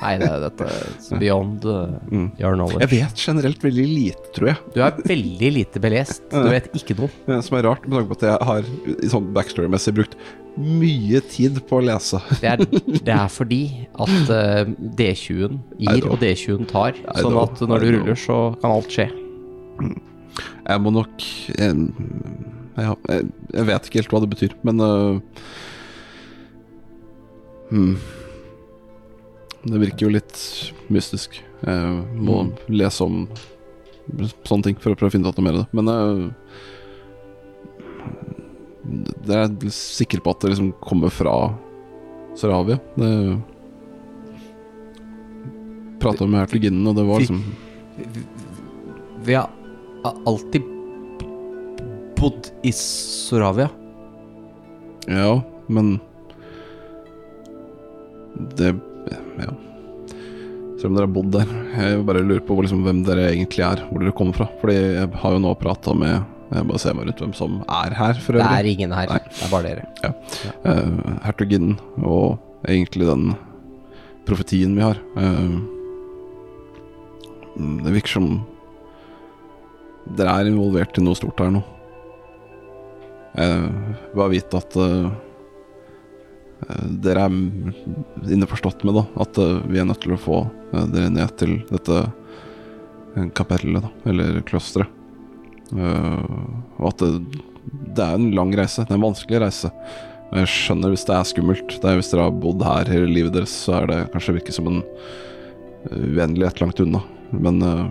Nei, det dette er beyond uh, Mm. your Jeg vet generelt veldig lite, tror jeg. Du er veldig lite belest. Du vet ikke noe. Det Som er rart, med tanke på at jeg har i sånn backstory-messig brukt mye tid på å lese. Det er, det er fordi at uh, D20-en gir, og D20-en tar. Sånn at når du ruller, så kan alt skje. Jeg må nok eh, ja, jeg, jeg vet ikke helt hva det betyr, men uh, hmm. Det virker jo litt mystisk. Jeg må Mm. lese om sånne ting for å prøve å finne ut noe mer av det. Men jeg, det er jeg sikker på at det liksom kommer fra Saravia. Det Prata med hertuginnen, og det var liksom Vi har alltid bodd i Soravia. Ja, men Det Ja. Selv om dere har bodd der. Jeg bare lurer på liksom, hvem dere egentlig er, hvor dere kommer fra. Fordi jeg har jo nå prata med Jeg bare ser meg rundt hvem som er her, for Det er ingen her. Nei. Det er bare dere. Eh, hertuginnen og egentlig den profetien vi har. Uh, det virker som dere er involvert i noe stort her nå. Jeg bare vite at eh, eh, dere er innforstått med da, at eh, vi er nødt til å få eh, dere ned til dette eh, kapellet, da, eller klosteret. Eh, og at det, det er en lang reise, det er en vanskelig reise. Jeg skjønner hvis det er skummelt. Det er Hvis dere har bodd her hele livet deres, så er det kanskje virker som en eh, uendelighet langt unna. Men eh,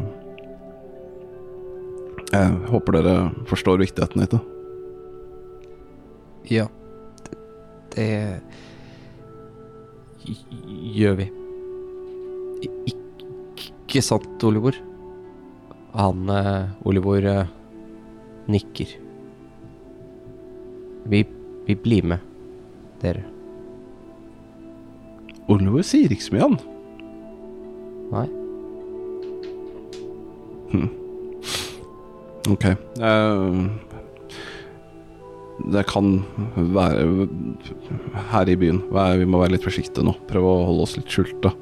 jeg håper dere forstår viktigheten i det. Ja. Det gjør vi. Ikke sant, Olivor? Han eh, Olivor eh, nikker. Vi, vi blir med dere. Oliver sier ikke så mye, han. Nei? Ok. Eh, det kan være her i byen. Vi må være litt forsiktige nå. Prøve å holde oss litt skjulte.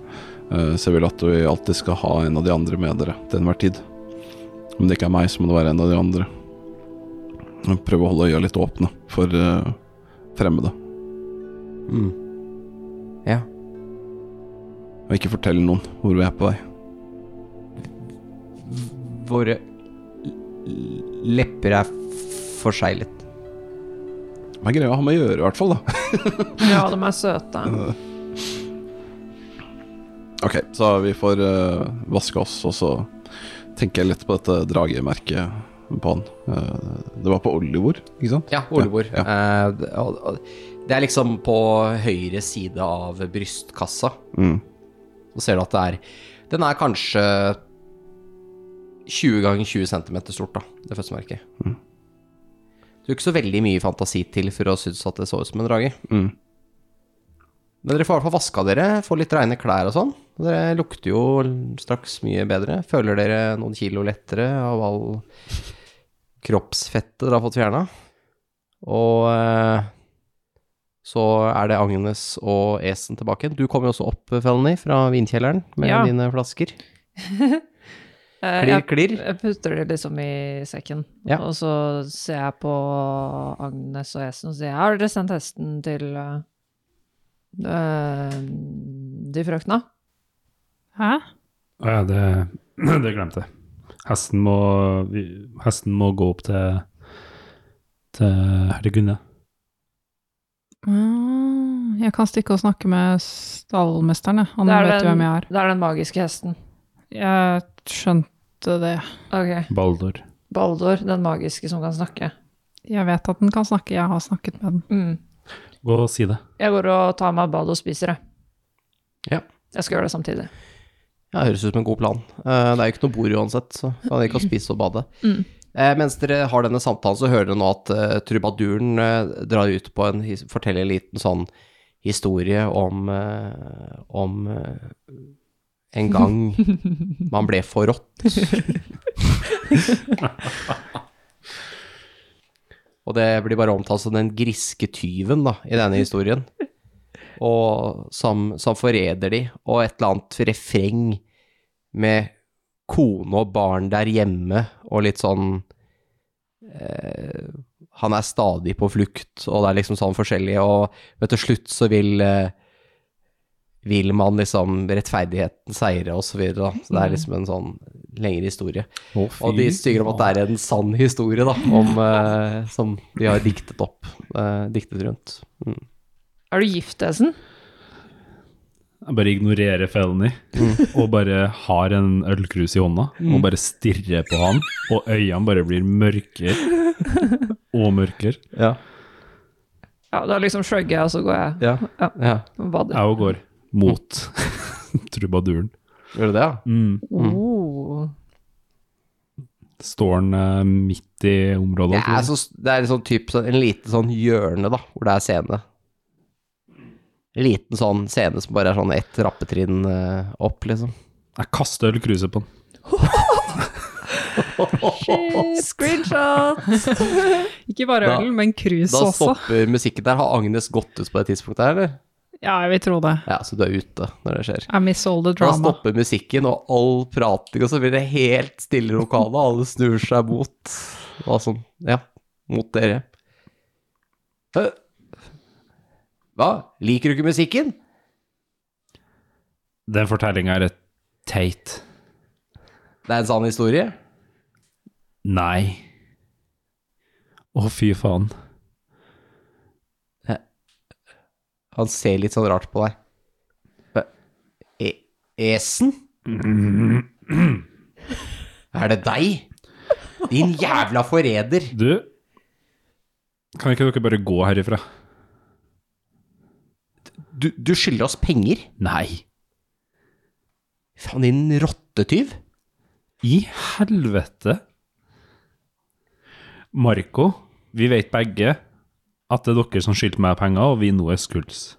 Uh, så jeg vil at vi alltid skal ha en av de andre med dere til enhver tid. Om det ikke er meg, så må det være en av de andre. Prøve å holde øya litt åpne for eh, fremmede. Mm. Ja. Og ikke fortelle noen hvor vi er på vei. Våre lepper er forseglet. Hva er greia å ha med å gjøre, i hvert fall. da Ja, de er søte. Ok, så vi får uh, vaske oss, og så tenker jeg litt på dette dragemerket på han. Uh, det var på Olivor, ikke sant? Ja, Olivor. Ja, ja. og det er liksom på høyre side av brystkassa. Mm. Så ser du at det er Den er kanskje 20 ganger 20 cm stort, da, det fødselsmerket. Mm. Det er ikke så veldig mye fantasi til for å synes at det så ut som en drage. Mm. Men dere får i hvert fall vaska dere, får litt reine klær og sånn. Dere lukter jo straks mye bedre. Føler dere noen kilo lettere av all kroppsfettet dere har fått fjerna. Og eh, så er det Agnes og Esen tilbake. Du kom jo også opp, Felny, fra vinkjelleren med Ja. dine flasker. Eh, Klirr, jeg, klirr. jeg putter det liksom i sekken, Ja. og så ser jeg på Agnes og Esen og sier Har dere sendt hesten til eh, eh, de frøkna? Hæ? Å ja, det, det glemte jeg. Hesten må, vi- hesten må gå opp til, til hertugunne. Ah, Jeg kan stikke og snakke med stallmesteren, jeg. Han vet jo den- hvem jeg er. Det er den magiske hesten. Jeg skjønte det. Ok. Baldur. Baldor, den magiske som kan snakke. Jeg vet at den kan snakke, jeg har snakket med den. Mm. Gå og si det. Jeg går og tar meg et bad og spiser, jeg. Ja. Jeg skal gjøre det samtidig. Ja, høres ut som en god plan. Eh, det er jo ikke noe bord uansett, så kan dere ikke spise og bade. Mm. Eh, mens dere har denne samtalen, så hører dere nå at eh, trubaduren eh, drar ut på en his forteller en liten sånn historie om eh, om eh, en gang man ble forrådt. Og det blir bare omtalt som den griske tyven da, i denne historien. Og som, som forræder de, og et eller annet refreng med kone og barn der hjemme, og litt sånn eh, Han er stadig på flukt, og det er liksom sånn forskjellig, og vet, til slutt så vil eh, vil man liksom rettferdigheten seire, og så videre, da. Så det er liksom en sånn lengre historie. Og de styrer om at det er en sann historie, da, om, uh, som de har diktet opp, Uh, diktet rundt. Mm. Er du gift, Esen? Jeg bare ignorerer Felony, og bare har en ølkrus i hånda, og bare stirrer på han, og øynene bare blir mørkere og mørkere. Ja. Ja, da liksom shrugger jeg, og så går jeg Ja. Ja. ja. og. Jeg òg går mot trubaduren. Gjør du det, ja? Mm. Oh. Står den uh, midt i området? Det er, så, det er sånn typ, så, en liten sånn hjørne, da, hvor det er scene. En liten sånn scene som bare er sånn ett rappetrinn uh, opp, liksom. Jeg kaster ølkruset på den. Shit, screenshot! Ikke bare ølen, øl, men cruise Da stopper musikken der. Har Agnes gått ut på det tidspunktet her, eller? Ja, jeg vil tro det. Ja, så du er ute når det skjer. I miss all the Da stopper musikken og all prating, og så blir det helt stille i lokalet, og alle snur seg mot Hva som Ja, mot dere. Hva? Liker du ikke musikken? Den fortellinga er et teit. Det er en sann historie? Nei. Å, fy faen. Han ser litt sånn rart på deg. E Esen? Er det deg? Din jævla forræder. Du, kan ikke dere bare gå herifra? Du, du skylder oss penger? Nei. Faen, din rottetyv. I helvete. Marco, vi vet begge at det er dere som skyldte meg penger, og vi nå er skulds.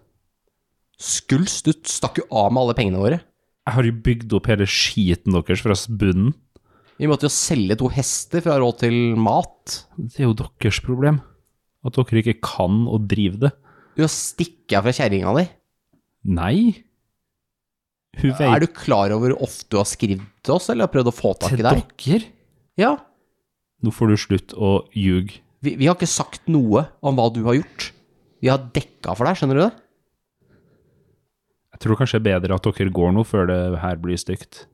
Skuls, du stakk jo av med alle pengene våre. Jeg har jo bygd opp hele skiten deres fra bunnen. Vi måtte jo selge to hester for å ha råd til mat. Det er jo deres problem. At dere ikke kan å drive det. Du har stikket av fra kjerringa di. Nei. Hun Er du klar over hvor ofte du har skrevet til oss, eller har prøvd å få tak i deg? Til dere. Ja. Nå får du slutt å ljuge. Vi, vi har ikke sagt noe om hva du har gjort. Vi har dekka for deg, skjønner du det? Jeg tror kanskje det er bedre at dere går nå, før det her blir stygt.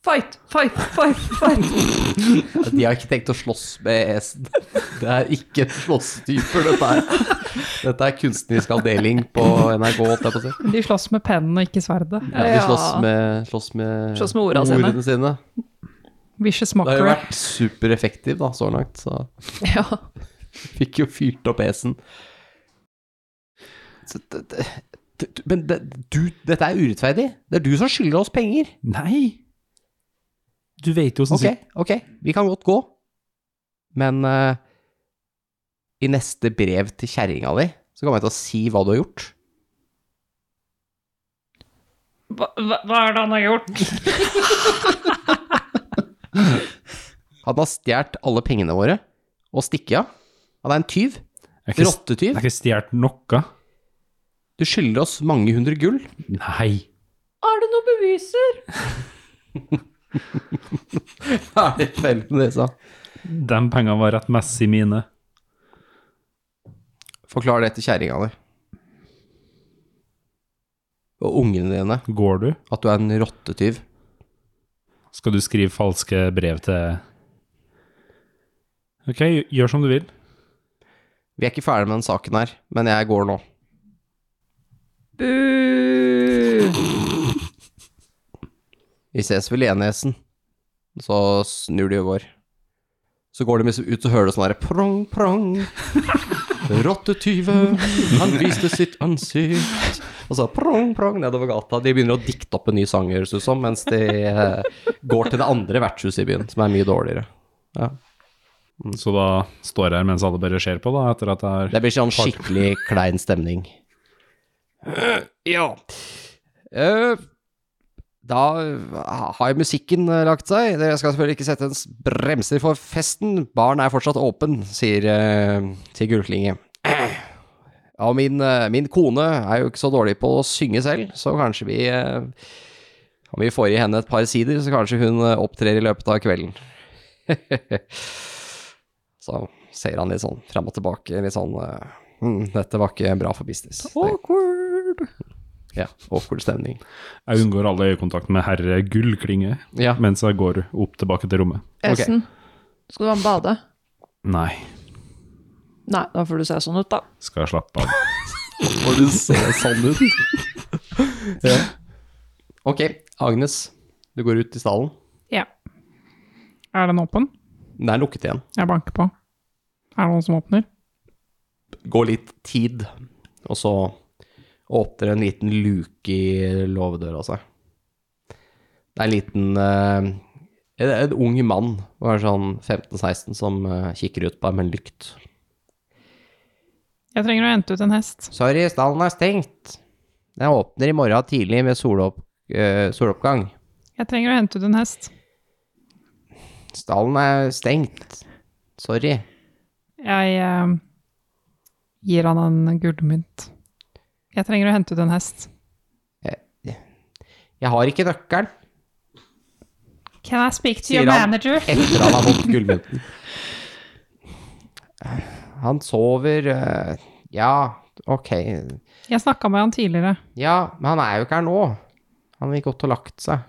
Fight, fight, fight, fight! De har ikke tenkt å slåss med Esen. Det er ikke slåsstyper, dette her. Dette er kunstnerisk avdeling på NRK, jeg på å si. De slåss med pennen og ikke sverdet. Ja, de slåss med, slåss med, Slåss med ordene sine. sine. Vicious Det har jo mockery. vært supereffektiv da, så langt, så Ja. fikk jo fyrt opp esen. Så det, det, det, men det, du, dette er urettferdig. Det er du som skylder oss penger. Nei! Du vet jo Ok, ok, vi kan godt gå. Men eh, i neste brev til kjerringa di, så kommer jeg til å si hva du har gjort. Hva, hva, hva er det han har gjort? Han har stjålet alle pengene våre og stikket av. Han er en tyv. Rottetyv. jeg har ikke stjålet noe. Du skylder oss mange hundre gull. Nei. Er det noen beviser? Ferdig feil med det, sa De pengene var rettmessig mine. Forklar det til kjerringa di. Og ungene dine Går du? at du er en rottetyv. Skal du skrive falske brev til Ok, gjør som du vil. Vi er ikke ferdig med den saken her, men jeg går nå. Bu! Vi ses vel igjen, Esen. Så snur de og går. Så går de liksom ut og hører det sånn herre prong, prong. Rottetyve, han viste sitt ansikt. Og så prong, prong nedover gata. De begynner å dikte opp en ny sang, høres ut som, mens de eh, går til det andre vertshuset i byen, som er mye dårligere. Ja. Så da står jeg her mens alle bare ser på, da, etter at det er Det blir sånn skikkelig klein stemning. Ja. Eh, da har musikken eh, lagt seg. Dere skal selvfølgelig ikke sette en bremser for festen. Baren er fortsatt åpen, sier, uh, sier Gullklinge. Ja, min, eh, min kone er jo ikke så dårlig på å synge selv, så kanskje vi eh, Om vi får i henne et par sider, så kanskje hun eh, opptrer i løpet av kvelden. så ser han litt sånn fram og tilbake, litt sånn eh, hm, Dette var ikke bra for business. Awkward. Ja, awkward stemning. Jeg unngår alle øyekontakt med herre Gullklinge Ja, mens jeg går opp tilbake til rommet. Esen, skal du ha en bade? Nei, Nei, da får du se sånn ut, da. skal jeg slappe av. får du se sånn ut? ja. Ok, Agnes, du går ut i stallen. Ja. Er den åpen? Den er lukket igjen. Jeg banker på. Er det noen som åpner? Gå litt tid, og så åpner en liten luke i låvedøra seg. Det er en liten eh, en, en ung mann, kanskje sånn 15-16, som eh, kikker ut på deg med en lykt. Jeg trenger å hente ut en hest. Sorry, stallen er stengt. Den åpner i morgen tidlig med solopp, eh, soloppgang. Jeg trenger å hente ut en hest. Stallen er stengt. Sorry. Jeg eh, gir han en gullmynt. Jeg trenger å hente ut en hest. Jeg har ikke nøkkelen. Can I speak to your manager? Etter han har fått gullmynten. Han sover eh, Ja, ok. Jeg snakka med han tidligere, Ja, men han er jo ikke her nå. Han vil godt og lagt seg.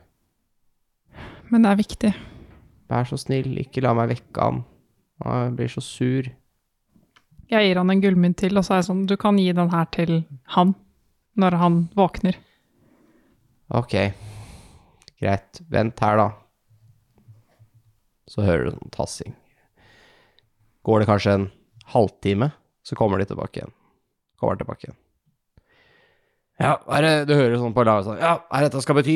men det er viktig. Vær så snill, ikke la meg vekke han. Han blir så sur. Jeg gir han en gullmynt til, og så er jeg sånn, du kan gi den her til han når han våkner. Ok, greit. Vent her, da. Så hører du noen tassing. Går det kanskje en halvtime, så kommer de tilbake igjen. Kommer tilbake igjen. Ja, er det du hører sånn på laget sånn Ja, hva er dette skal bety?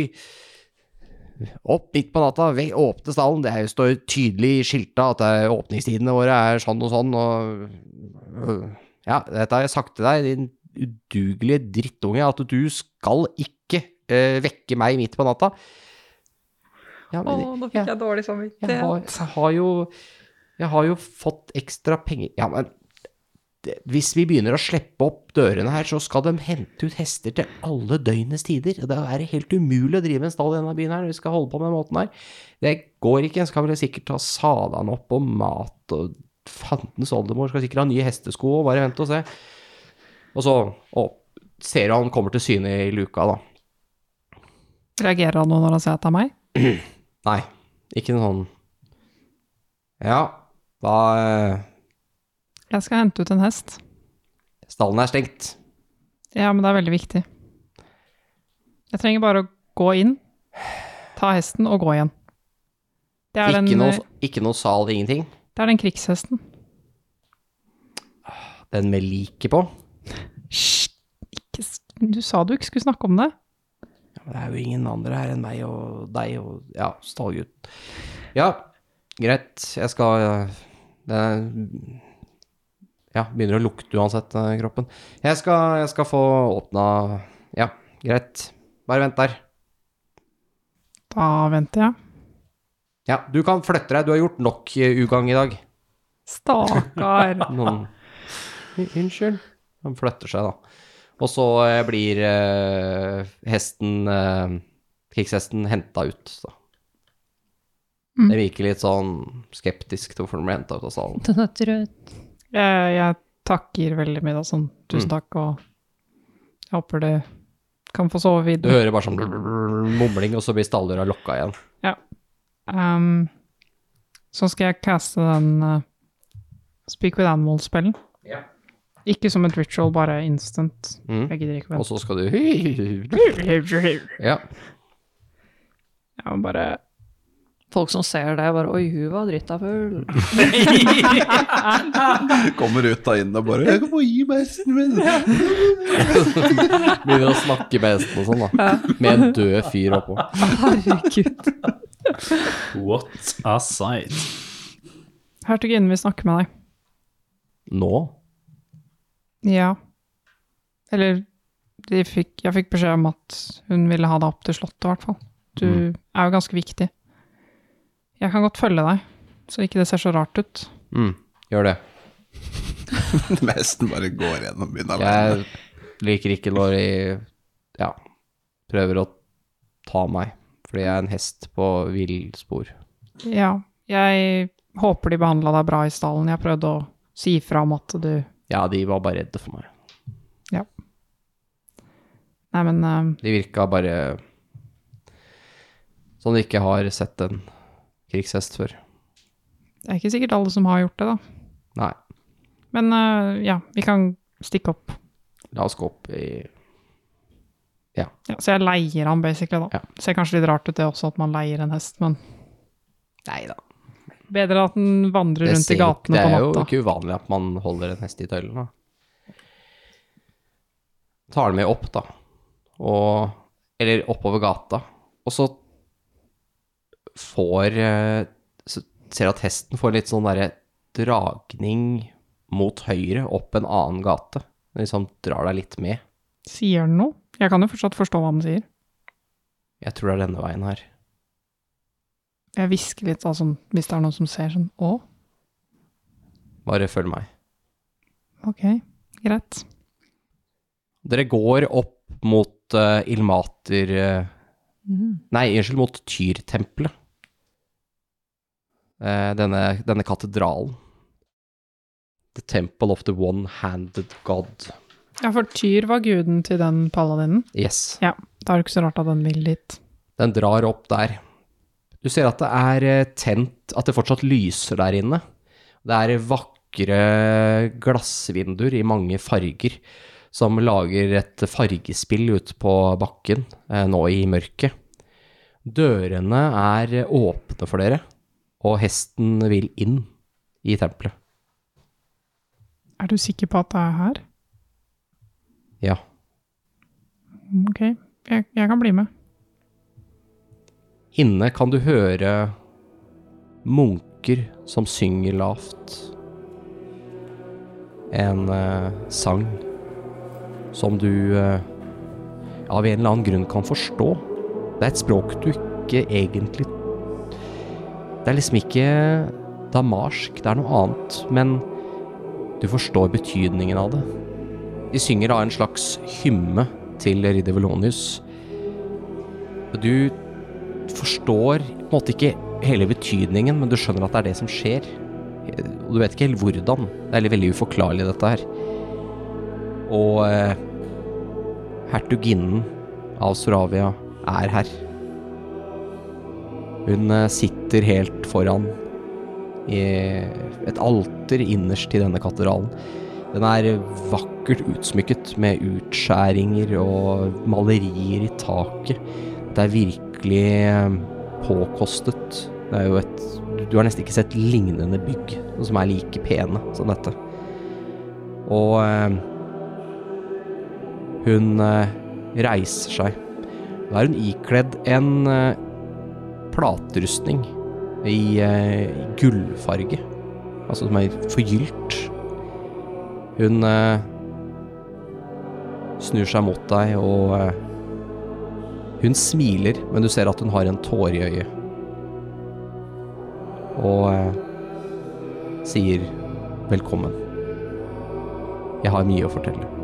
Opp midt på natta, åpne stallen. Det jo- står tydelig skilta at er åpningstidene våre er sånn og sånn, og øh, Ja, dette har jeg sagt til deg, din udugelige drittunge, at du skal ikke eh, vekke meg midt på natta. Ja, men nå jeg- dårlig jeg har, jeg har jo Jeg har jo fått ekstra penger Ja, men hvis vi begynner å slippe opp dørene her, så skal de hente ut hester til alle døgnets tider. Det er helt umulig å drive en stall i denne byen her når vi skal holde på med den måten her. Det går ikke. En skal vel sikkert ta sadan opp og mat og fantens oldemor skal sikkert ha nye hestesko og bare vente og se. Og så og ser han kommer til syne i luka, da. Reagerer han nå når han ser at det er meg? Nei, ikke noe sånn Ja, hva eh, Jeg skal hente ut en hest. Stallen er stengt. Ja, men det er veldig viktig. Jeg trenger bare å gå inn, ta hesten og gå igjen. Det er, den, Ikke noe, eh, ikke noe sal, ingenting. det er den krigshesten. Den med liket på. Hysj! Du sa du ikke skulle snakke om det. Ja, men det er jo ingen andre her enn meg og deg og ja, stallgutt. Ja, greit. Jeg skal eh, Det er- Ja, begynner å lukte uansett, eh, kroppen. Jeg skal, jeg skal få åpna Ja, greit. Bare vent der. Da venter jeg. Ja, du kan flytte deg. Du har gjort nok eh, ugagn i dag. Stakkar. Noen Unnskyld. Han flytter seg, da. Og så eh, blir eh, hesten eh, Krigshesten henta ut, da. Mm. Det virker litt sånn skeptisk til hvorfor den ble henta ut av salen. Den er trøtt. Jeg, jeg takker veldig mye, da. Sånn, tusen Mm. takk, og jeg håper du kan få sove videre. Du hører bare sånn mumling, og så blir stalldøra lokka igjen. Um, så skal jeg caste den uh, Speak with Animals-spillen. Ikke som et ritual, bare instant. Mm. Jeg gidder ikke å Og så skal du Ja. Jeg må bare Folk som ser det, bare Oi, hun var drita full. Kommer ut da inn og bare 'Jeg må gi meg hesten min'. Begynner å snakke med hesten og sånn, da. Med en død fyr oppå. Herregud. What a sight. Hertuginnen vil snakke med deg. Nå? Ja. Eller de fikk, jeg fikk beskjed om at hun ville ha deg opp til slottet, i hvert fall. Du Mm. er jo ganske viktig. Jeg kan godt følge deg, så ikke det ser så rart ut. Mm, gjør det. Nesten bare går gjennom byen alene. Jeg liker ikke når de ja, prøver å ta meg, fordi jeg er en hest på villspor. Ja, jeg håper de behandla deg bra i stallen. Jeg prøvde å si fra om at du Ja, de var bare redde for meg. Ja. Nei, men uh... De virka bare sånn de ikke har sett en krigshest før. det er ikke sikkert alle som har gjort det, da. Nei, Men uh, ja, vi kan stikke opp. la oss gå opp i Ja, så jeg leier han basically, da. Ja. Ser kanskje litt rart ut det også, at man leier en hest, men Nei da. bedre at den vandrer rundt i gatene på natta. det er jo ikke uvanlig at man holder en hest i tøylene. Tar den med opp, da. Og Eller oppover gata. Og så får eh, ser at hesten får litt sånn derre dragning mot høyre opp en annen gate. Den liksom drar deg litt med. Sier den noe? Jeg kan jo fortsatt forstå hva den sier. Jeg tror det er denne veien her. Jeg hvisker litt, altså, hvis det er noen som ser sånn Å, Bare følg meg. ok, greit. Dere går opp mot uh, Ilmater eh, Nei, unnskyld, mot Tyrtempelet. Eh, denne, denne katedralen. The Temple of the One-Handed God. Ja, for Tyr var guden til den paladinen. Yes. Ja, Da er det ikke så rart at den vil dit. Den drar opp der. Du ser at det er eh, tent, at det fortsatt lyser der inne. Det er vakre glassvinduer i mange farger, som lager et fargespill ute på bakken, eh, nå i mørket. Dørene er åpne for dere, og hesten vil inn i tempelet. Er du sikker på at det er her? Ja. Ok, jeg, jeg kan bli med. Inne kan du høre munker som synger lavt. En eh, sang som du eh, av en eller annen grunn kan forstå. Det er et språk du ikke egentlig Det er liksom ikke damarsk, det er noe annet, men du forstår betydningen av det. De synger da en slags hymme til Ridder Velonius. Du forstår på en måte ikke hele betydningen, men du skjønner at det er det som skjer. Og du vet ikke helt hvordan. Det er veldig uforklarlig, dette her. Og eh, hertuginnen av Soravia er her. Hun eh, sitter helt foran i et alter innerst i denne katedralen. Den er vakkert utsmykket med utskjæringer og malerier i taket. Det er virkelig eh, påkostet. Det er jo et Du har nesten ikke sett lignende bygg som er like pene som dette. Og eh, hun reiser seg. Da er hun ikledd en platerustning i eh, gullfarge. Altså som er forgylt. Hun eh, snur seg mot deg og eh, hun smiler, men du ser at hun har en tåre i øyet. Og eh, sier velkommen. Jeg har mye å fortelle.